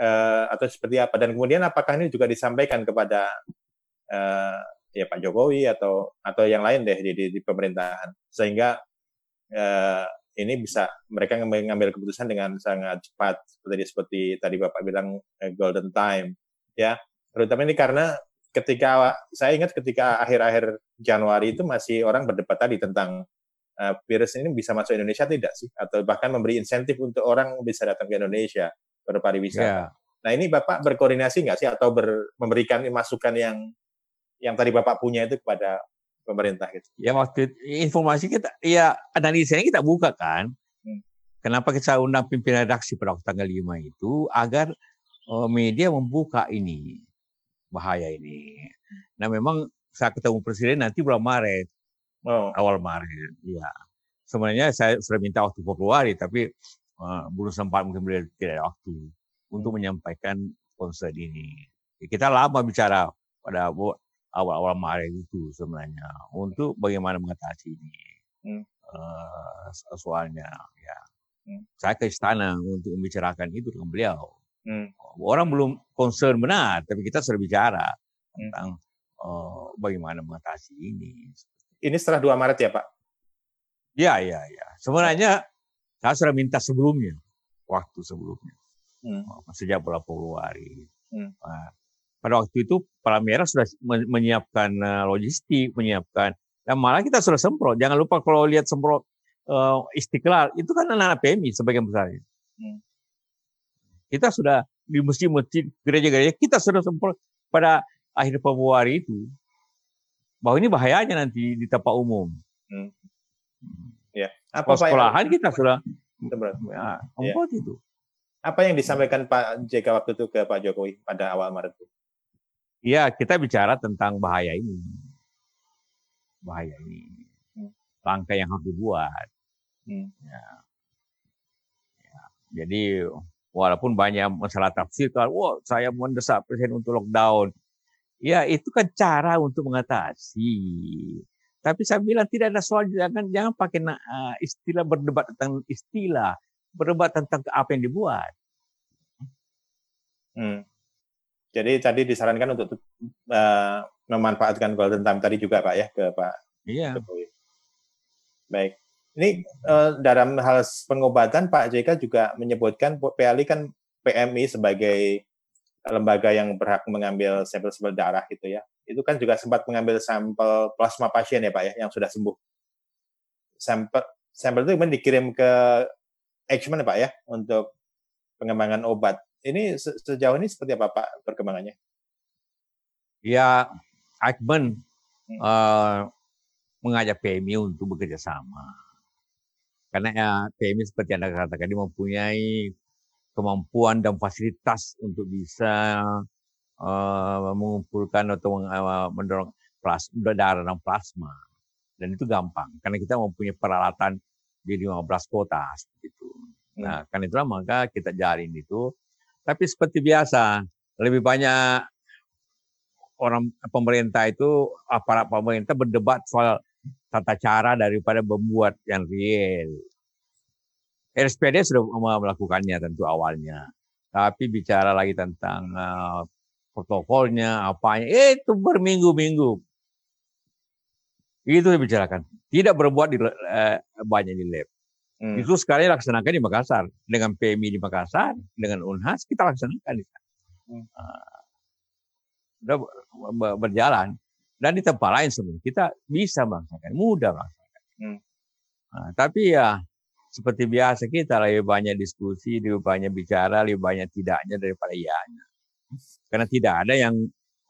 uh, atau seperti apa dan kemudian apakah ini juga disampaikan kepada uh, ya Pak Jokowi atau atau yang lain deh di, di, di pemerintahan sehingga uh, ini bisa mereka mengambil keputusan dengan sangat cepat seperti seperti tadi Bapak bilang uh, golden time ya terutama ini karena ketika saya ingat ketika akhir-akhir Januari itu masih orang berdebat tadi tentang uh, virus ini bisa masuk Indonesia tidak sih? Atau bahkan memberi insentif untuk orang bisa datang ke Indonesia berpariwisata. Yeah. Nah ini Bapak berkoordinasi nggak sih atau ber, memberikan masukan yang yang tadi Bapak punya itu kepada pemerintah gitu? Ya waktu informasi kita, ya analisanya kita buka kan. Hmm. Kenapa kita undang pimpinan redaksi pada waktu tanggal 5 itu agar uh, media membuka ini bahaya ini. Nah memang saya ketemu presiden nanti bulan Maret oh. awal Maret. Ya. Sebenarnya saya sudah minta waktu Februari, tapi uh, belum sempat mungkin beliau tidak ada waktu untuk hmm. menyampaikan konsep ini. Ya, kita lama bicara pada awal-awal Maret itu sebenarnya untuk bagaimana mengatasi ini hmm. uh, soalnya. Ya. Hmm. Saya ke istana untuk membicarakan itu dengan beliau. Hmm. Orang belum concern benar, tapi kita sudah bicara hmm. tentang uh, bagaimana mengatasi ini ini setelah 2 Maret ya Pak? Ya, ya, ya. Sebenarnya saya sudah minta sebelumnya, waktu sebelumnya, hmm. sejak bulan Februari. Hmm. Nah, pada waktu itu Merah sudah menyiapkan uh, logistik, menyiapkan, dan malah kita sudah semprot. Jangan lupa kalau lihat semprot uh, Istiqlal, itu kan anak-anak PMI sebagian besarnya. Hmm. Kita sudah di masjid-masjid, gereja-gereja, kita sudah semprot pada akhir Februari itu bahwa ini bahayanya nanti di tempat umum. Hmm. Ya. Apa sekolahan kita sudah ya, ya. itu. Apa yang disampaikan Pak JK waktu itu ke Pak Jokowi pada awal Maret itu? Iya, kita bicara tentang bahaya ini. Bahaya ini. Hmm. Langkah yang harus dibuat. Hmm. Ya. ya. Jadi walaupun banyak masalah tafsir, kalau wah saya mendesak presiden untuk lockdown, Ya itu kan cara untuk mengatasi. Tapi saya bilang tidak ada soal jangan jangan pakai uh, istilah berdebat tentang istilah, berdebat tentang apa yang dibuat. Hmm. Jadi tadi disarankan untuk uh, memanfaatkan golden time tadi juga Pak ya ke Pak Iya. Baik. Ini uh, dalam hal pengobatan Pak JK juga menyebutkan PLI kan PMI sebagai lembaga yang berhak mengambil sampel-sampel darah gitu ya. Itu kan juga sempat mengambil sampel plasma pasien ya Pak ya yang sudah sembuh. Sampel sampel itu kemudian dikirim ke Eichmann ya Pak ya untuk pengembangan obat. Ini sejauh ini seperti apa Pak perkembangannya? Ya, Eichmann hmm. uh, mengajak PMI untuk bekerja sama. Karena ya, PMI seperti Anda katakan, dia mempunyai kemampuan dan fasilitas untuk bisa uh, mengumpulkan atau uh, mendorong plasma, darah dan plasma. Dan itu gampang karena kita mempunyai peralatan di 15 kota seperti itu. Hmm. Nah, karena itulah maka kita jalin itu Tapi seperti biasa, lebih banyak orang pemerintah itu aparat pemerintah berdebat soal tata cara daripada membuat yang real. RSPD sudah melakukannya tentu awalnya. Tapi bicara lagi tentang uh, protokolnya, apanya, itu berminggu-minggu. Itu dibicarakan. Tidak berbuat di, uh, banyak di lab. Hmm. Itu sekali laksanakan di Makassar. Dengan PMI di Makassar, dengan UNHAS, kita laksanakan di sana. Hmm. Uh, berjalan. Dan di tempat lain sebenarnya kita bisa melaksanakan, mudah melaksanakan. Hmm. Nah, tapi ya seperti biasa kita lebih banyak diskusi, lebih banyak bicara, lebih banyak tidaknya daripada ianya. Karena tidak ada yang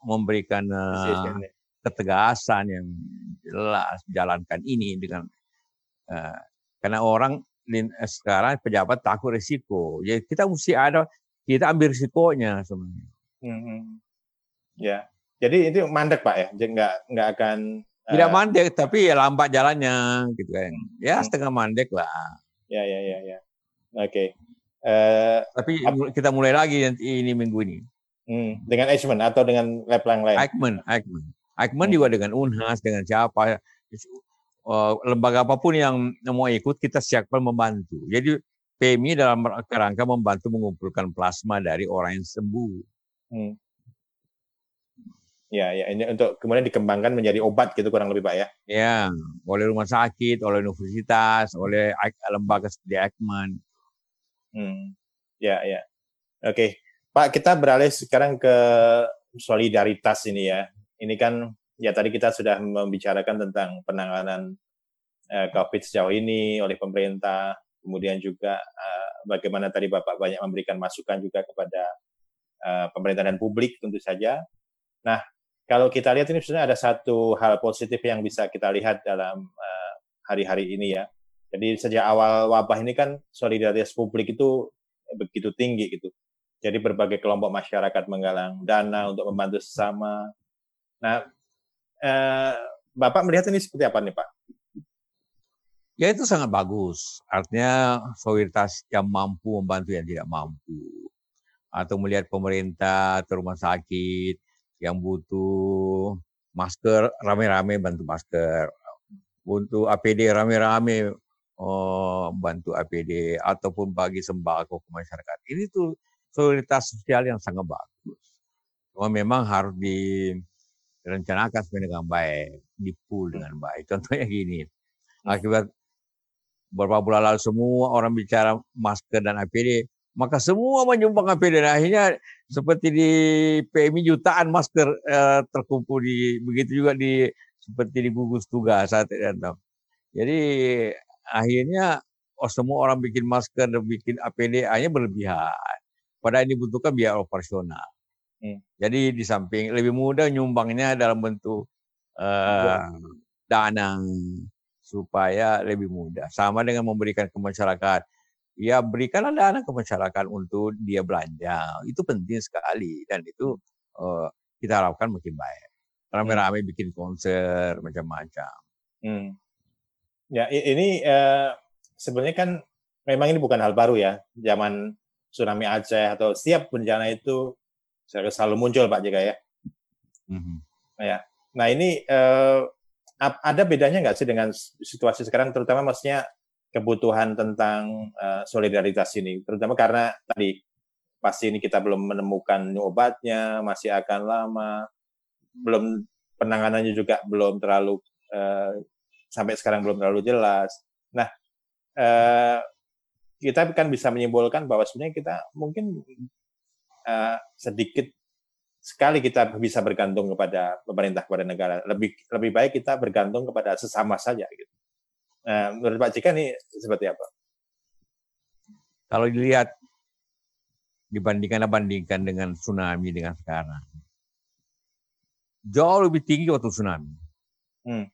memberikan uh, ketegasan yang jelas jalankan ini dengan uh, karena orang sekarang pejabat takut risiko. Jadi kita mesti ada kita ambil risikonya sebenarnya. Hmm, hmm. Ya, jadi itu mandek pak ya, jadi nggak nggak akan tidak uh, mandek tapi ya lambat jalannya gitu kan. Ya hmm. setengah mandek lah. Ya, ya, ya, ya. Oke. Okay. Uh, eh, Tapi kita mulai lagi nanti ini minggu ini. Hmm, dengan Eichmann atau dengan lab lain? Eichmann, Eichmann. Eichmann hmm. juga dengan Unhas, dengan siapa. Uh, lembaga apa pun yang mau ikut, kita siapkan membantu. Jadi PMI dalam kerangka membantu mengumpulkan plasma dari orang yang sembuh. Hmm. Ya, ya. Ini untuk kemudian dikembangkan menjadi obat gitu kurang lebih Pak ya? Ya, oleh rumah sakit, oleh universitas, oleh lembaga seperti Ekman. Hmm. Ya, ya. Oke. Pak, kita beralih sekarang ke solidaritas ini ya. Ini kan ya tadi kita sudah membicarakan tentang penanganan uh, COVID sejauh ini oleh pemerintah, kemudian juga uh, bagaimana tadi Bapak banyak memberikan masukan juga kepada uh, pemerintah dan publik tentu saja. Nah, kalau kita lihat ini sebenarnya ada satu hal positif yang bisa kita lihat dalam uh, hari-hari ini ya. Jadi sejak awal wabah ini kan solidaritas publik itu begitu tinggi gitu. Jadi berbagai kelompok masyarakat menggalang dana untuk membantu sesama. Nah, eh, Bapak melihat ini seperti apa nih Pak? Ya itu sangat bagus. Artinya solidaritas yang mampu membantu yang tidak mampu. Atau melihat pemerintah atau rumah sakit yang butuh masker rame-rame bantu masker, untuk APD rame-rame oh, bantu APD ataupun bagi sembako ke masyarakat. Ini tuh solidaritas sosial yang sangat bagus. Memang harus direncanakan sebenarnya dengan baik, di pool dengan baik. Contohnya gini, akibat beberapa bulan lalu semua orang bicara masker dan APD, maka semua menyumbang APD dan akhirnya seperti di PMI jutaan masker eh, terkumpul di begitu juga di seperti di gugus tugas saat itu. Jadi akhirnya oh, semua orang bikin masker dan bikin APD hanya berlebihan. Padahal ini butuhkan biaya operasional. Hmm. Jadi di samping lebih mudah nyumbangnya dalam bentuk uh, dana supaya lebih mudah. Sama dengan memberikan ke masyarakat ya berikanlah dana ke masyarakat untuk dia belanja. Itu penting sekali dan itu uh, kita harapkan makin baik. Rame-rame hmm. bikin konser macam-macam. Hmm. Ya ini uh, sebenarnya kan memang ini bukan hal baru ya. Zaman tsunami Aceh atau setiap bencana itu selalu muncul Pak Jika ya. Hmm. Ya. Nah ini uh, ada bedanya nggak sih dengan situasi sekarang, terutama maksudnya kebutuhan tentang uh, solidaritas ini, terutama karena tadi pasti ini kita belum menemukan obatnya, masih akan lama, belum penanganannya juga belum terlalu uh, sampai sekarang belum terlalu jelas. Nah, uh, kita kan bisa menyimpulkan bahwa sebenarnya kita mungkin uh, sedikit sekali kita bisa bergantung kepada pemerintah kepada negara lebih lebih baik kita bergantung kepada sesama saja gitu Nah, menurut Pak Cika ini seperti apa? Kalau dilihat dibandingkan bandingkan dengan tsunami dengan sekarang, jauh lebih tinggi waktu tsunami. Hmm.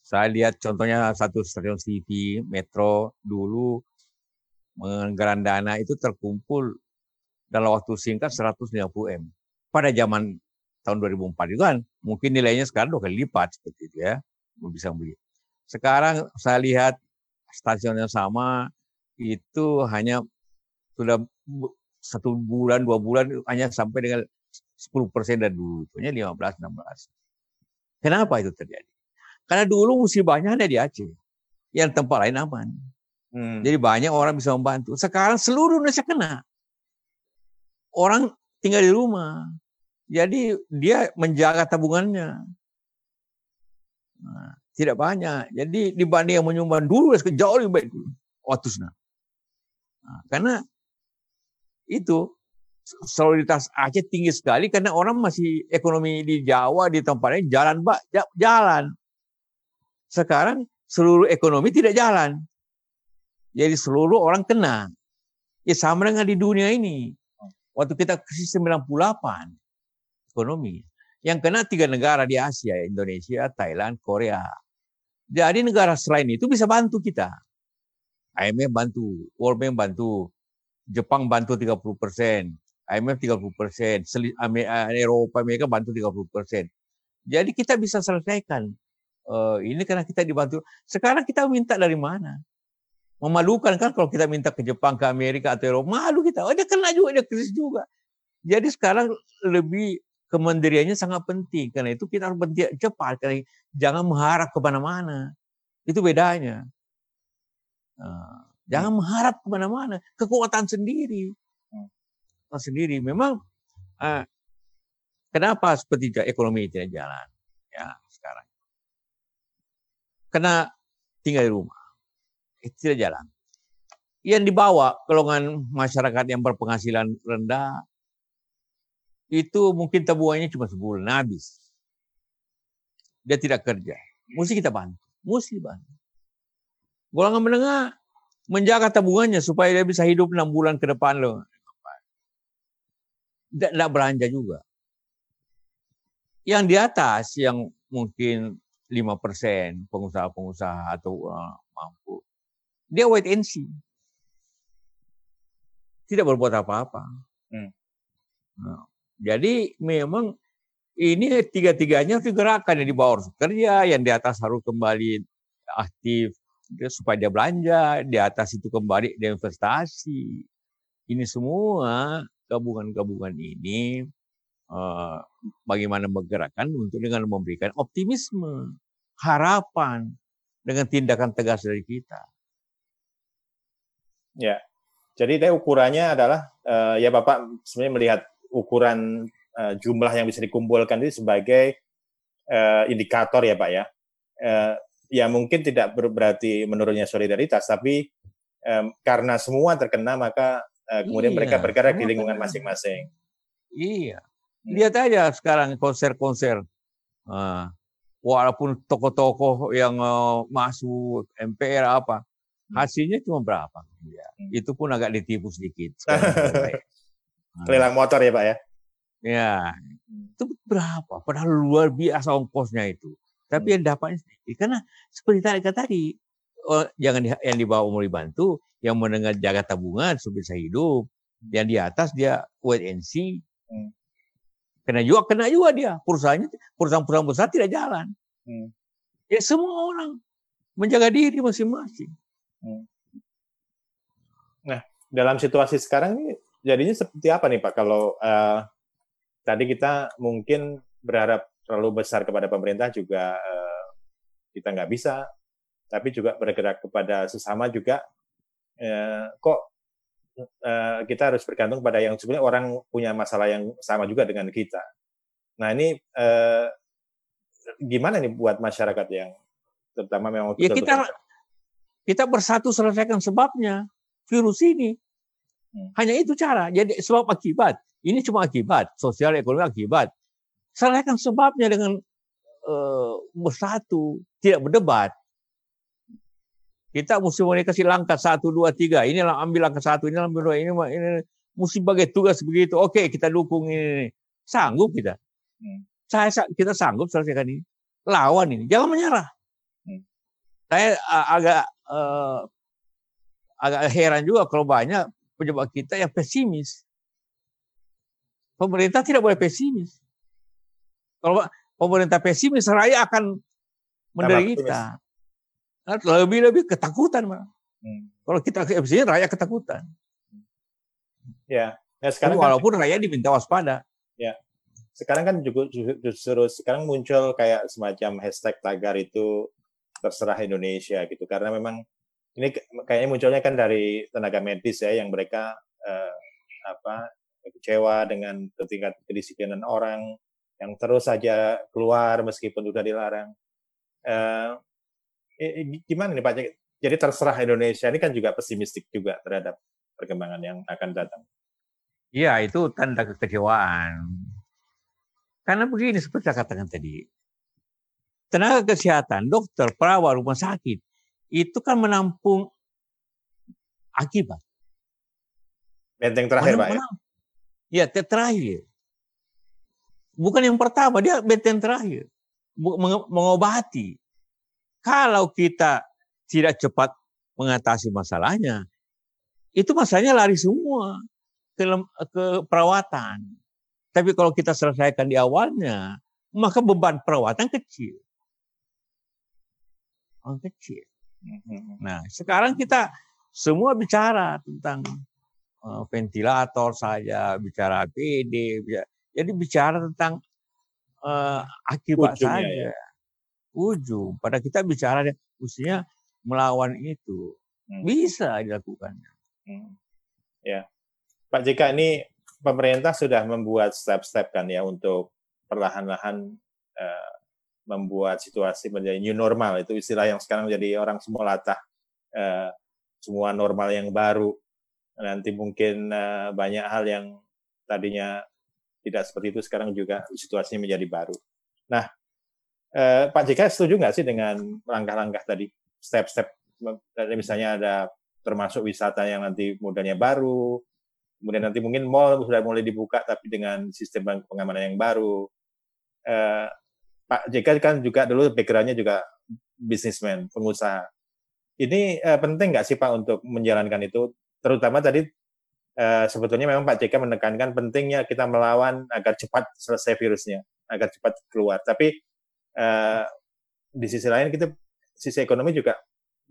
Saya lihat contohnya satu stasiun TV Metro dulu menganggaran dana itu terkumpul dalam waktu singkat 150 m. Pada zaman tahun 2004 itu kan mungkin nilainya sekarang dua kali lipat seperti itu ya, bisa beli. Sekarang saya lihat stasiun yang sama itu hanya sudah satu bulan, dua bulan hanya sampai dengan 10 persen dan dulu. Hanya 15, 16. Kenapa itu terjadi? Karena dulu musibahnya ada di Aceh. Yang tempat lain aman. Hmm. Jadi banyak orang bisa membantu. Sekarang seluruh Indonesia kena. Orang tinggal di rumah. Jadi dia menjaga tabungannya. Nah, tidak banyak. Jadi dibanding yang menyumbang dulu, jauh lebih baik dulu. Waktu Nah, karena itu soliditas Aceh tinggi sekali karena orang masih ekonomi di Jawa di tempat lain jalan pak jalan. Sekarang seluruh ekonomi tidak jalan. Jadi seluruh orang kena. Ya sama dengan di dunia ini. Waktu kita krisis 98 ekonomi. Yang kena tiga negara di Asia, Indonesia, Thailand, Korea. Jadi negara selain itu bisa bantu kita. IMF bantu, World Bank bantu, Jepang bantu 30 persen, IMF 30 persen, Eropa Amerika bantu 30 persen. Jadi kita bisa selesaikan. Uh, ini karena kita dibantu. Sekarang kita minta dari mana? Memalukan kan kalau kita minta ke Jepang, ke Amerika atau Eropa. Malu kita. Oh dia kena juga, dia krisis juga. Jadi sekarang lebih kemandiriannya sangat penting. Karena itu kita harus bertindak cepat. Karena jangan mengharap ke mana-mana. Itu bedanya. Nah, jangan hmm. mengharap ke mana-mana. Kekuatan sendiri. Kekuatan sendiri. Memang uh, kenapa seperti ekonomi tidak jalan? Ya sekarang. Karena tinggal di rumah. Itu tidak jalan. Yang dibawa golongan masyarakat yang berpenghasilan rendah itu mungkin tabungannya cuma sebulan habis. Dia tidak kerja. Mesti kita bantu. Mesti bantu. Golongan menengah menjaga tabungannya supaya dia bisa hidup enam bulan ke depan loh. Tidak belanja juga. Yang di atas yang mungkin lima persen pengusaha-pengusaha atau uh, mampu. Dia wait and see. Tidak berbuat apa-apa. Hmm. Nah, jadi memang ini tiga-tiganya harus digerakkan yang di bawah harus kerja, yang di atas harus kembali aktif supaya dia belanja, di atas itu kembali dia investasi. Ini semua gabungan-gabungan ini uh, bagaimana menggerakkan untuk dengan memberikan optimisme, harapan dengan tindakan tegas dari kita. Ya, jadi ukurannya adalah uh, ya Bapak sebenarnya melihat ukuran uh, jumlah yang bisa dikumpulkan itu sebagai uh, indikator ya Pak ya. Uh, ya mungkin tidak berarti menurunnya solidaritas, tapi um, karena semua terkena maka uh, kemudian iya, mereka bergerak di lingkungan masing-masing. Iya, hmm. lihat aja sekarang konser-konser. Uh, walaupun tokoh-tokoh yang uh, masuk MPR apa. Hasilnya cuma berapa? Ya, hmm. Itu pun agak ditipu sedikit. Lelang motor ya Pak ya? Ya, itu berapa? Padahal luar biasa ongkosnya itu. Tapi hmm. yang dapatnya sedikit. Karena seperti tadi tadi, oh, jangan di, yang di bawah umur dibantu, yang mendengar jaga tabungan supaya bisa hidup. Yang di atas dia wait and see. Hmm. Kena juga, kena juga dia. Perusahaannya, perusahaan-perusahaan besar tidak jalan. Hmm. Ya semua orang menjaga diri masing-masing. Hmm. Nah, dalam situasi sekarang ini jadinya seperti apa nih Pak? Kalau uh, tadi kita mungkin berharap terlalu besar kepada pemerintah juga uh, kita nggak bisa, tapi juga bergerak kepada sesama juga uh, kok uh, kita harus bergantung pada yang sebenarnya orang punya masalah yang sama juga dengan kita. Nah ini uh, gimana nih buat masyarakat yang terutama memang ya kita kita bersatu selesaikan sebabnya virus ini. Hmm. Hanya itu cara. Jadi sebab akibat. Ini cuma akibat, sosial ekonomi akibat. Selesaikan sebabnya dengan uh, bersatu, tidak berdebat. Kita mesti kasih langkah satu, dua, tiga. Ini ambil langkah satu, ini ambil dua, ini, ini mesti bagi tugas begitu. Oke, kita dukung ini. Sanggup kita. Hmm. Saya kita sanggup selesaikan ini. Lawan ini, jangan menyerah. Hmm. Saya agak uh, agak heran juga kalau banyak pejabat kita yang pesimis. Pemerintah tidak boleh pesimis. Kalau pemerintah pesimis, rakyat akan menderita. Lebih-lebih ketakutan. Hmm. Kalau kita pesimis, rakyat ketakutan. Ya, Ya, sekarang kan walaupun kan, rakyat diminta waspada. Ya. Sekarang kan juga justru sekarang muncul kayak semacam hashtag tagar itu terserah Indonesia gitu karena memang ini kayaknya munculnya kan dari tenaga medis ya yang mereka eh, apa kecewa dengan tingkat kedisiplinan orang yang terus saja keluar meskipun sudah dilarang. Eh, gimana nih Pak? Jadi terserah Indonesia ini kan juga pesimistik juga terhadap perkembangan yang akan datang. Iya, itu tanda kekecewaan. Karena begini, seperti saya katakan tadi, tenaga kesehatan, dokter, perawat, rumah sakit, itu kan menampung akibat. Benteng terakhir, Pak. Ya, ya terakhir. Bukan yang pertama, dia benteng terakhir. Mengobati. Kalau kita tidak cepat mengatasi masalahnya, itu masalahnya lari semua ke, ke perawatan. Tapi kalau kita selesaikan di awalnya, maka beban perawatan kecil. Oh, kecil. Mm-hmm. Nah, sekarang kita semua bicara tentang uh, ventilator saja, bicara APD, jadi bicara tentang uh, akibat Ujung, saja. Ya. Ujung. Pada kita bicara, usinya melawan itu. Hmm. Bisa dilakukannya. Hmm. Ya. Pak JK ini pemerintah sudah membuat step-step kan ya untuk perlahan-lahan uh, membuat situasi menjadi new normal itu istilah yang sekarang jadi orang semua latah uh, semua normal yang baru nanti mungkin uh, banyak hal yang tadinya tidak seperti itu sekarang juga situasinya menjadi baru. Nah, uh, Pak JK setuju nggak sih dengan langkah-langkah tadi step-step misalnya ada termasuk wisata yang nanti modalnya baru, kemudian nanti mungkin mall sudah mulai dibuka tapi dengan sistem pengamanan yang baru. Eh, Pak JK kan juga dulu backgroundnya juga bisnismen, pengusaha. Ini eh, penting nggak sih Pak untuk menjalankan itu? Terutama tadi eh, sebetulnya memang Pak JK menekankan pentingnya kita melawan agar cepat selesai virusnya, agar cepat keluar. Tapi eh, di sisi lain kita sisi ekonomi juga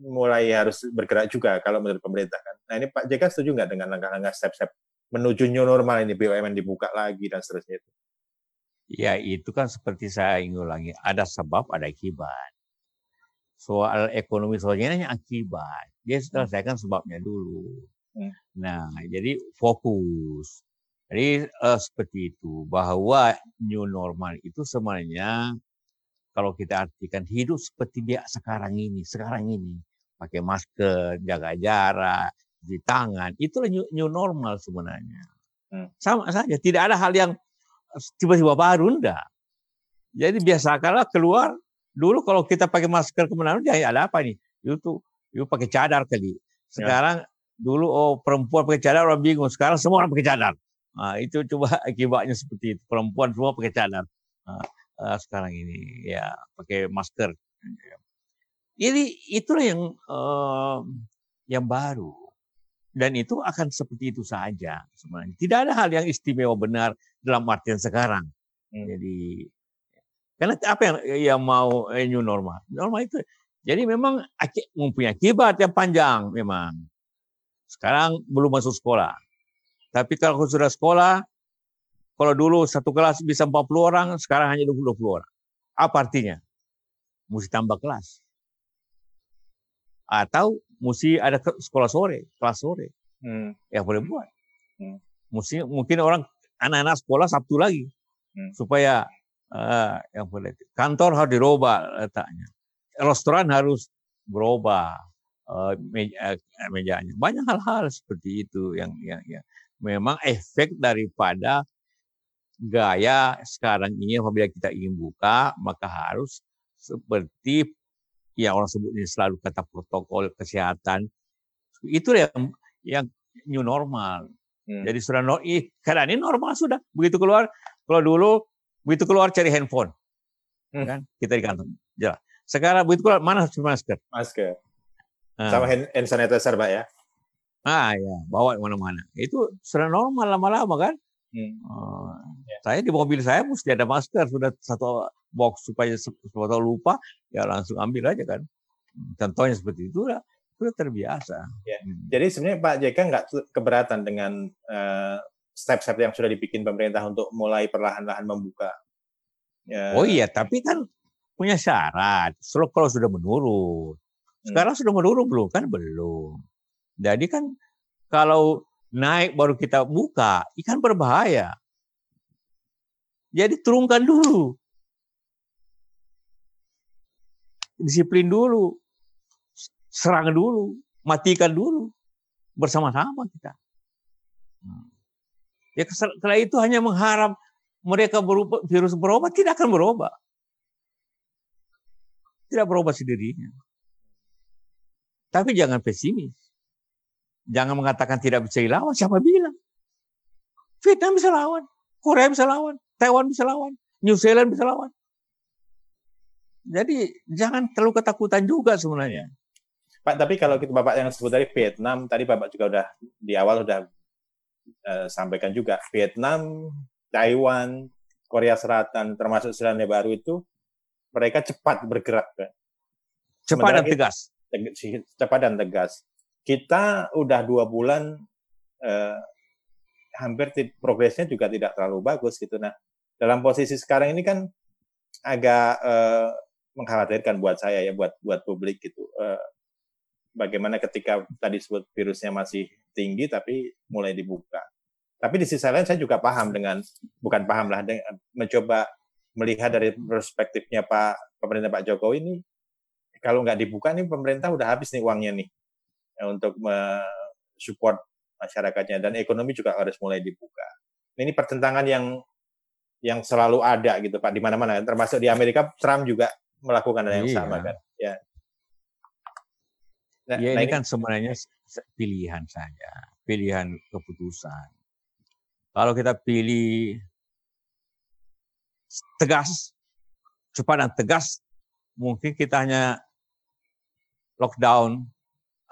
mulai harus bergerak juga kalau menurut pemerintah kan. Nah ini Pak JK setuju nggak dengan langkah-langkah step-step menuju new normal ini BUMN dibuka lagi dan seterusnya itu? Ya itu kan seperti saya ingin ulangi, ada sebab ada akibat. Soal ekonomi sosialnya hanya akibat. Dia selesaikan sebabnya dulu. Hmm. Nah jadi fokus. Jadi uh, seperti itu bahwa new normal itu sebenarnya kalau kita artikan hidup seperti dia sekarang ini, sekarang ini pakai masker, jaga jarak, di tangan, itulah new, new normal sebenarnya. Hmm. Sama saja, tidak ada hal yang tiba-tiba baru, enggak. Jadi biasa kalau keluar, dulu kalau kita pakai masker ke mana ya ada apa nih? Itu, itu pakai cadar kali. Sekarang ya. dulu oh perempuan pakai cadar orang bingung, sekarang semua orang pakai cadar. Nah, itu coba akibatnya seperti itu. Perempuan semua pakai cadar. Nah, uh, sekarang ini ya pakai masker. Jadi itulah yang uh, yang baru dan itu akan seperti itu saja sebenarnya. Tidak ada hal yang istimewa benar dalam artian sekarang. Hmm. Jadi karena apa yang yang mau eh, new normal? Normal itu. Jadi memang mempunyai akibat yang panjang memang. Sekarang belum masuk sekolah. Tapi kalau sudah sekolah, kalau dulu satu kelas bisa 40 orang, sekarang hanya 20, 20 orang. Apa artinya? Mesti tambah kelas. Atau mesti ada sekolah sore, kelas sore. Hmm. Ya boleh buat. Hmm. Mesti mungkin orang anak-anak sekolah Sabtu lagi hmm. supaya uh, yang boleh. Kantor harus dirubah letaknya. Restoran harus berubah uh, meja, uh, mejanya. Banyak hal-hal seperti itu yang, yang, yang memang efek daripada gaya sekarang ini apabila kita ingin buka maka harus seperti ya orang sebut ini selalu kata protokol kesehatan itu yang yang new normal. Hmm. Jadi sudah no, keadaan ini normal sudah. Begitu keluar, kalau dulu begitu keluar cari handphone, hmm. kan kita di kantor. Ya. Sekarang begitu keluar mana masker? Masker. Nah. Sama hand, hand sanitizer, pak ya? Ah ya, bawa mana-mana. Itu sudah normal lama-lama kan? Hmm. Uh, ya. Saya di mobil saya mesti ada masker sudah satu box supaya suatu lupa ya langsung ambil aja kan. Contohnya seperti itu lah, itu terbiasa. Ya. Hmm. Jadi sebenarnya Pak JK nggak keberatan dengan uh, step-step yang sudah dibikin pemerintah untuk mulai perlahan-lahan membuka. Ya. Oh iya, tapi kan punya syarat. Kalau sudah menurun, hmm. sekarang sudah menurun belum? Kan belum. Jadi kan kalau naik baru kita buka, ikan berbahaya. Jadi turunkan dulu. Disiplin dulu. Serang dulu. Matikan dulu. Bersama-sama kita. Hmm. Ya setelah itu hanya mengharap mereka berubah, virus berubah, tidak akan berubah. Tidak berubah sendirinya. Tapi jangan pesimis. Jangan mengatakan tidak bisa dilawan. Siapa bilang? Vietnam bisa lawan. Korea bisa lawan. Taiwan bisa lawan. New Zealand bisa lawan. Jadi jangan terlalu ketakutan juga sebenarnya. Pak, tapi kalau kita Bapak yang sebut dari Vietnam, tadi Bapak juga udah di awal sudah uh, sampaikan juga Vietnam, Taiwan, Korea Selatan, termasuk Selandia Baru itu mereka cepat bergerak. Cepat dan tegas. Cepat dan tegas kita udah dua bulan eh, hampir progresnya juga tidak terlalu bagus gitu. Nah, dalam posisi sekarang ini kan agak eh, mengkhawatirkan buat saya ya, buat buat publik gitu. Eh, bagaimana ketika tadi sebut virusnya masih tinggi tapi mulai dibuka. Tapi di sisi lain saya juga paham dengan bukan paham lah dengan, mencoba melihat dari perspektifnya Pak pemerintah Pak Jokowi ini kalau nggak dibuka nih pemerintah udah habis nih uangnya nih untuk support masyarakatnya dan ekonomi juga harus mulai dibuka. Ini pertentangan yang yang selalu ada gitu Pak di mana-mana termasuk di Amerika Trump juga melakukan hal yang iya. sama kan. Ya. Nah, ya ini, nah, kan sebenarnya pilihan saja, pilihan keputusan. Kalau kita pilih tegas, cepat dan tegas, mungkin kita hanya lockdown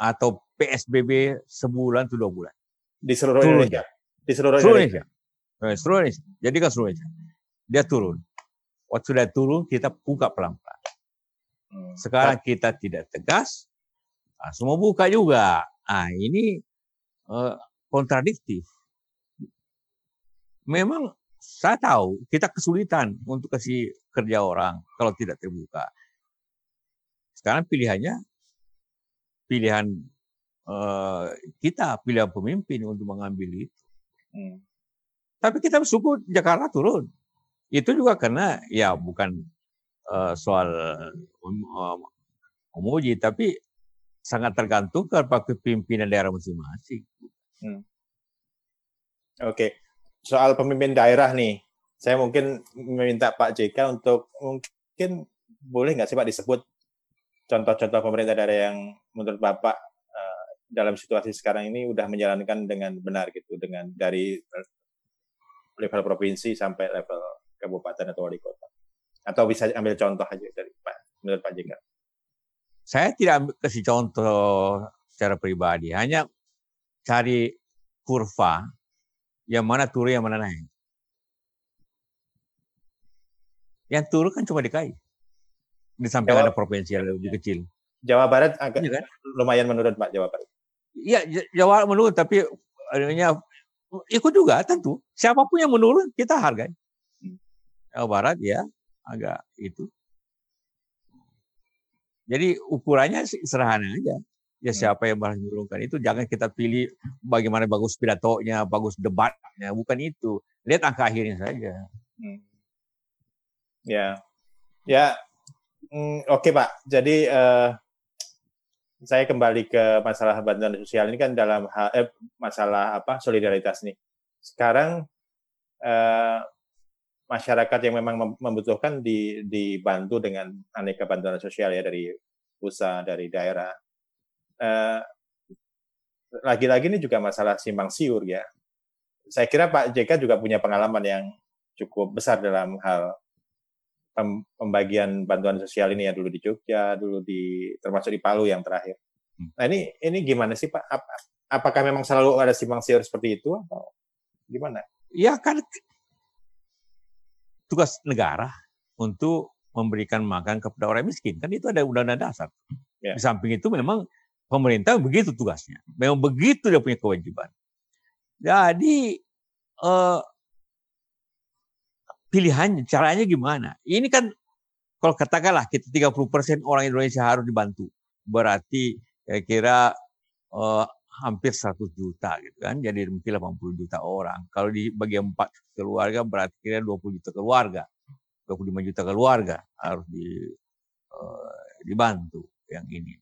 atau PSBB sebulan atau dua bulan. Di seluruh turun. Indonesia. Di seluruh, seluruh Indonesia. Indonesia. Eh, seluruh Indonesia. Jadi kan seluruh Indonesia. Dia turun. Waktu sudah turun kita buka pelan-pelan. Hmm. Sekarang kita tidak tegas, nah, semua buka juga. Ah ini uh, kontradiktif. Memang saya tahu kita kesulitan untuk kasih kerja orang kalau tidak terbuka. Sekarang pilihannya pilihan uh, kita, pilihan pemimpin untuk mengambil itu. Hmm. Tapi kita bersyukur Jakarta turun. Itu juga karena ya bukan uh, soal um, um, tapi sangat tergantung kepada pimpinan daerah masing-masing. Hmm. Oke, okay. soal pemimpin daerah nih, saya mungkin meminta Pak JK untuk mungkin boleh nggak sih Pak disebut contoh-contoh pemerintah daerah yang menurut Bapak uh, dalam situasi sekarang ini udah menjalankan dengan benar gitu dengan dari level provinsi sampai level kabupaten atau wali kota? Atau bisa ambil contoh aja dari Pak menurut Pak JK saya tidak kasih contoh secara pribadi. Hanya cari kurva yang mana turun yang mana naik. Yang turun kan cuma DKI di samping Jawa, ada provinsi yang lebih kecil. Jawa Barat agak ya kan? lumayan menurun Pak Jawa Barat. Iya Jawa menurun tapi adanya ikut juga tentu. Siapa pun yang menurun kita hargai. Hmm. Jawa Barat ya agak itu. Jadi ukurannya sederhana aja. Ya hmm. siapa yang menurunkan itu jangan kita pilih bagaimana bagus pidatonya, bagus debatnya, bukan itu. Lihat angka akhirnya saja. Hmm. Ya, ya Hmm, Oke okay, Pak, jadi uh, saya kembali ke masalah bantuan sosial ini kan dalam hal eh, masalah apa solidaritas nih. Sekarang uh, masyarakat yang memang membutuhkan di, dibantu dengan aneka bantuan sosial ya dari pusat, dari daerah. lagi lagi-lagi ini juga masalah simpang siur ya. Saya kira Pak JK juga punya pengalaman yang cukup besar dalam hal pembagian bantuan sosial ini ya dulu di Jogja, dulu di termasuk di Palu yang terakhir. Hmm. Nah ini ini gimana sih Pak? Apakah memang selalu ada simpang siur seperti itu atau gimana? Ya kan tugas negara untuk memberikan makan kepada orang miskin kan itu ada undang-undang dasar. Ya. Di samping itu memang pemerintah begitu tugasnya, memang begitu dia punya kewajiban. Jadi uh, pilihannya, caranya gimana? Ini kan kalau katakanlah kita 30% orang Indonesia harus dibantu. Berarti kira-kira uh, hampir 100 juta gitu kan. Jadi mungkin 80 juta orang. Kalau dibagi empat keluarga berarti kira 20 juta keluarga. 25 juta keluarga harus di, uh, dibantu yang ini.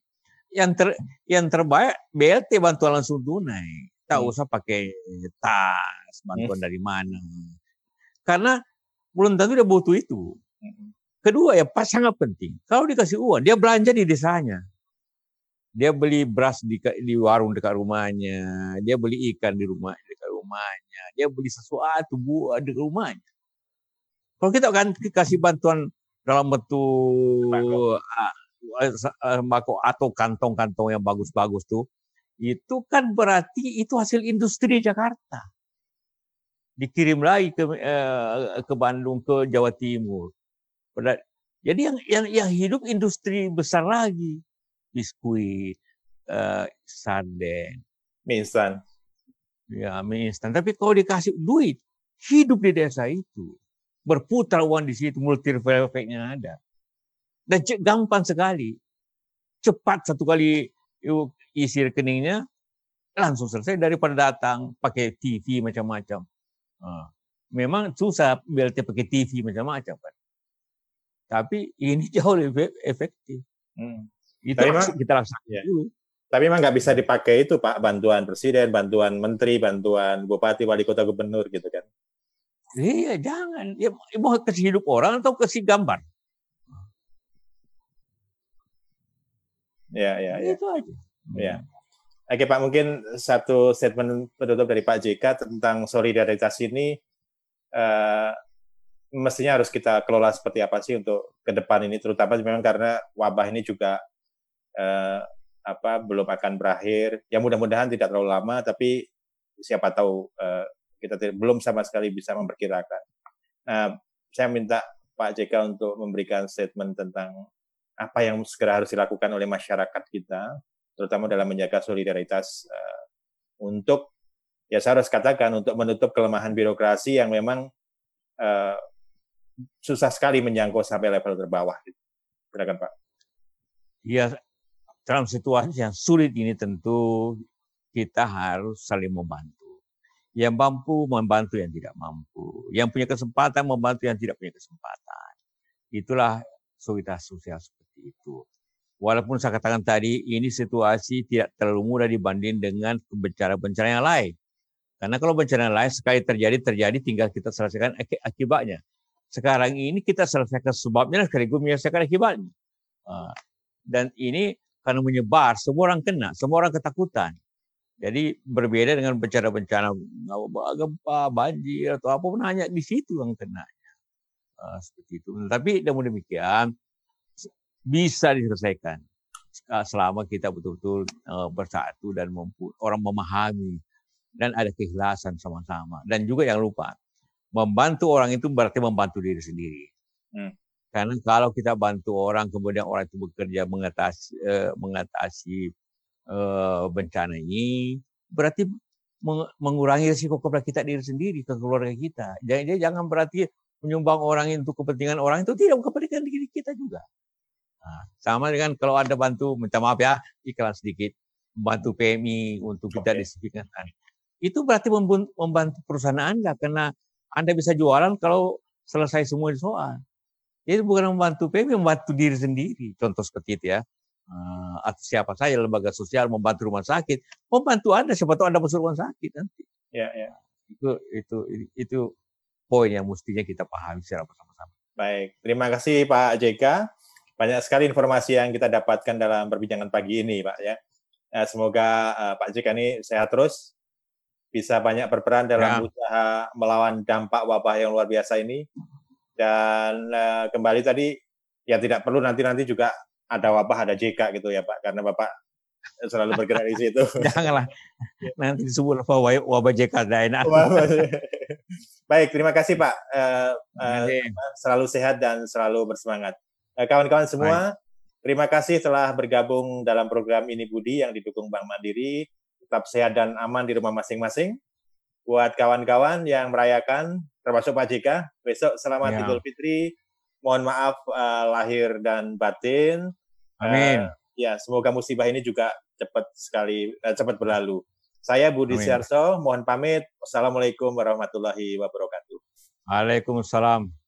Yang ter, yang terbaik BLT bantuan langsung tunai. Tak hmm. usah pakai tas, bantuan dari mana. Karena belum tentu dia butuh itu. Kedua ya pas sangat penting. Kalau dikasih uang, dia belanja di desanya. Dia beli beras di, di warung dekat rumahnya. Dia beli ikan di rumah dekat rumahnya. Dia beli sesuatu buah di rumahnya. Kalau kita kan kasih bantuan dalam bentuk sembako atau kantong-kantong yang bagus-bagus tuh, itu kan berarti itu hasil industri Jakarta. Dikirim lagi ke eh, ke Bandung ke Jawa Timur. Jadi yang yang yang hidup industri besar lagi, biskuit, uh, sarden, mie instan. Ya, mie instan. Tapi kalau dikasih duit, hidup di desa itu. Berputar uang di situ, multi efeknya ada. Dan gampang sekali. Cepat satu kali isi rekeningnya, langsung selesai daripada datang pakai TV macam-macam. Memang susah BLT pakai TV macam-macam. Kan? Tapi ini jauh lebih efektif. Hmm. Itu Tapi memang, kita laksanakan ya. dulu. Tapi memang nggak bisa dipakai itu Pak, bantuan presiden, bantuan menteri, bantuan bupati, wali kota, gubernur gitu kan. Iya, jangan. Ya, mau kasih hidup orang atau kasih gambar. Ya, ya, ya. Itu aja. Ya. Oke Pak, mungkin satu statement penutup dari Pak JK tentang solidaritas ini. Uh, mestinya harus kita kelola seperti apa sih untuk ke depan ini terutama memang karena wabah ini juga eh, apa belum akan berakhir ya mudah-mudahan tidak terlalu lama tapi siapa tahu eh, kita tidak, belum sama sekali bisa memperkirakan nah saya minta Pak JK untuk memberikan statement tentang apa yang segera harus dilakukan oleh masyarakat kita terutama dalam menjaga solidaritas eh, untuk ya saya harus katakan untuk menutup kelemahan birokrasi yang memang uh, susah sekali menjangkau sampai level terbawah. Silakan Pak. Ya, dalam situasi yang sulit ini tentu kita harus saling membantu. Yang mampu membantu yang tidak mampu. Yang punya kesempatan membantu yang tidak punya kesempatan. Itulah solidaritas sosial seperti itu. Walaupun saya katakan tadi, ini situasi tidak terlalu mudah dibanding dengan bencana-bencana yang lain. Karena kalau bencana lain sekali terjadi, terjadi tinggal kita selesaikan akibatnya. Sekarang ini kita selesaikan sebabnya sekaligus menyelesaikan akibatnya. Ah, dan ini karena menyebar, semua orang kena, semua orang ketakutan. Jadi berbeda dengan bencana-bencana gempa, banjir atau apa pun hanya di situ yang kena. Ah, seperti itu. Tapi namun demikian bisa diselesaikan selama kita betul-betul bersatu dan orang memahami dan ada keikhlasan sama-sama. Dan juga yang lupa membantu orang itu berarti membantu diri sendiri. Hmm. Karena kalau kita bantu orang kemudian orang itu bekerja mengatasi uh, mengatasi uh, bencana ini berarti mengurangi risiko kepada kita diri sendiri ke keluarga kita. Jadi jangan berarti menyumbang orang itu kepentingan orang itu tidak kepentingan diri kita juga. Nah, sama dengan kalau ada bantu, minta maaf ya, iklan sedikit, membantu PMI untuk kita okay. disiplinakan. Itu berarti membantu perusahaan Anda karena anda bisa jualan kalau selesai semua soal. Jadi bukan membantu PMI, membantu diri sendiri. Contoh seperti itu ya. Uh, atau siapa saya lembaga sosial membantu rumah sakit, membantu Anda siapa tahu Anda masuk rumah sakit nanti. Ya, ya. Itu itu itu poin yang mestinya kita pahami secara bersama-sama. Baik, terima kasih Pak JK. Banyak sekali informasi yang kita dapatkan dalam perbincangan pagi ini, Pak ya. Nah, semoga uh, Pak JK ini sehat terus, bisa banyak berperan dalam ya. usaha melawan dampak wabah yang luar biasa ini. Dan uh, kembali tadi ya tidak perlu nanti-nanti juga ada wabah ada JK gitu ya Pak karena Bapak selalu bergerak di situ. Janganlah nanti disebut wabah, wabah JK enak. Baik, terima kasih Pak. Uh, uh, selalu sehat dan selalu bersemangat. Kawan-kawan uh, semua, Baik. terima kasih telah bergabung dalam program ini Budi yang didukung Bank Mandiri tetap sehat dan aman di rumah masing-masing. buat kawan-kawan yang merayakan, termasuk Pak JK, besok selamat ya. Idul Fitri. Mohon maaf uh, lahir dan batin. Amin. Uh, ya, semoga musibah ini juga cepat sekali uh, cepat berlalu. Saya Budi Siarso, mohon pamit. Wassalamualaikum warahmatullahi wabarakatuh. Waalaikumsalam.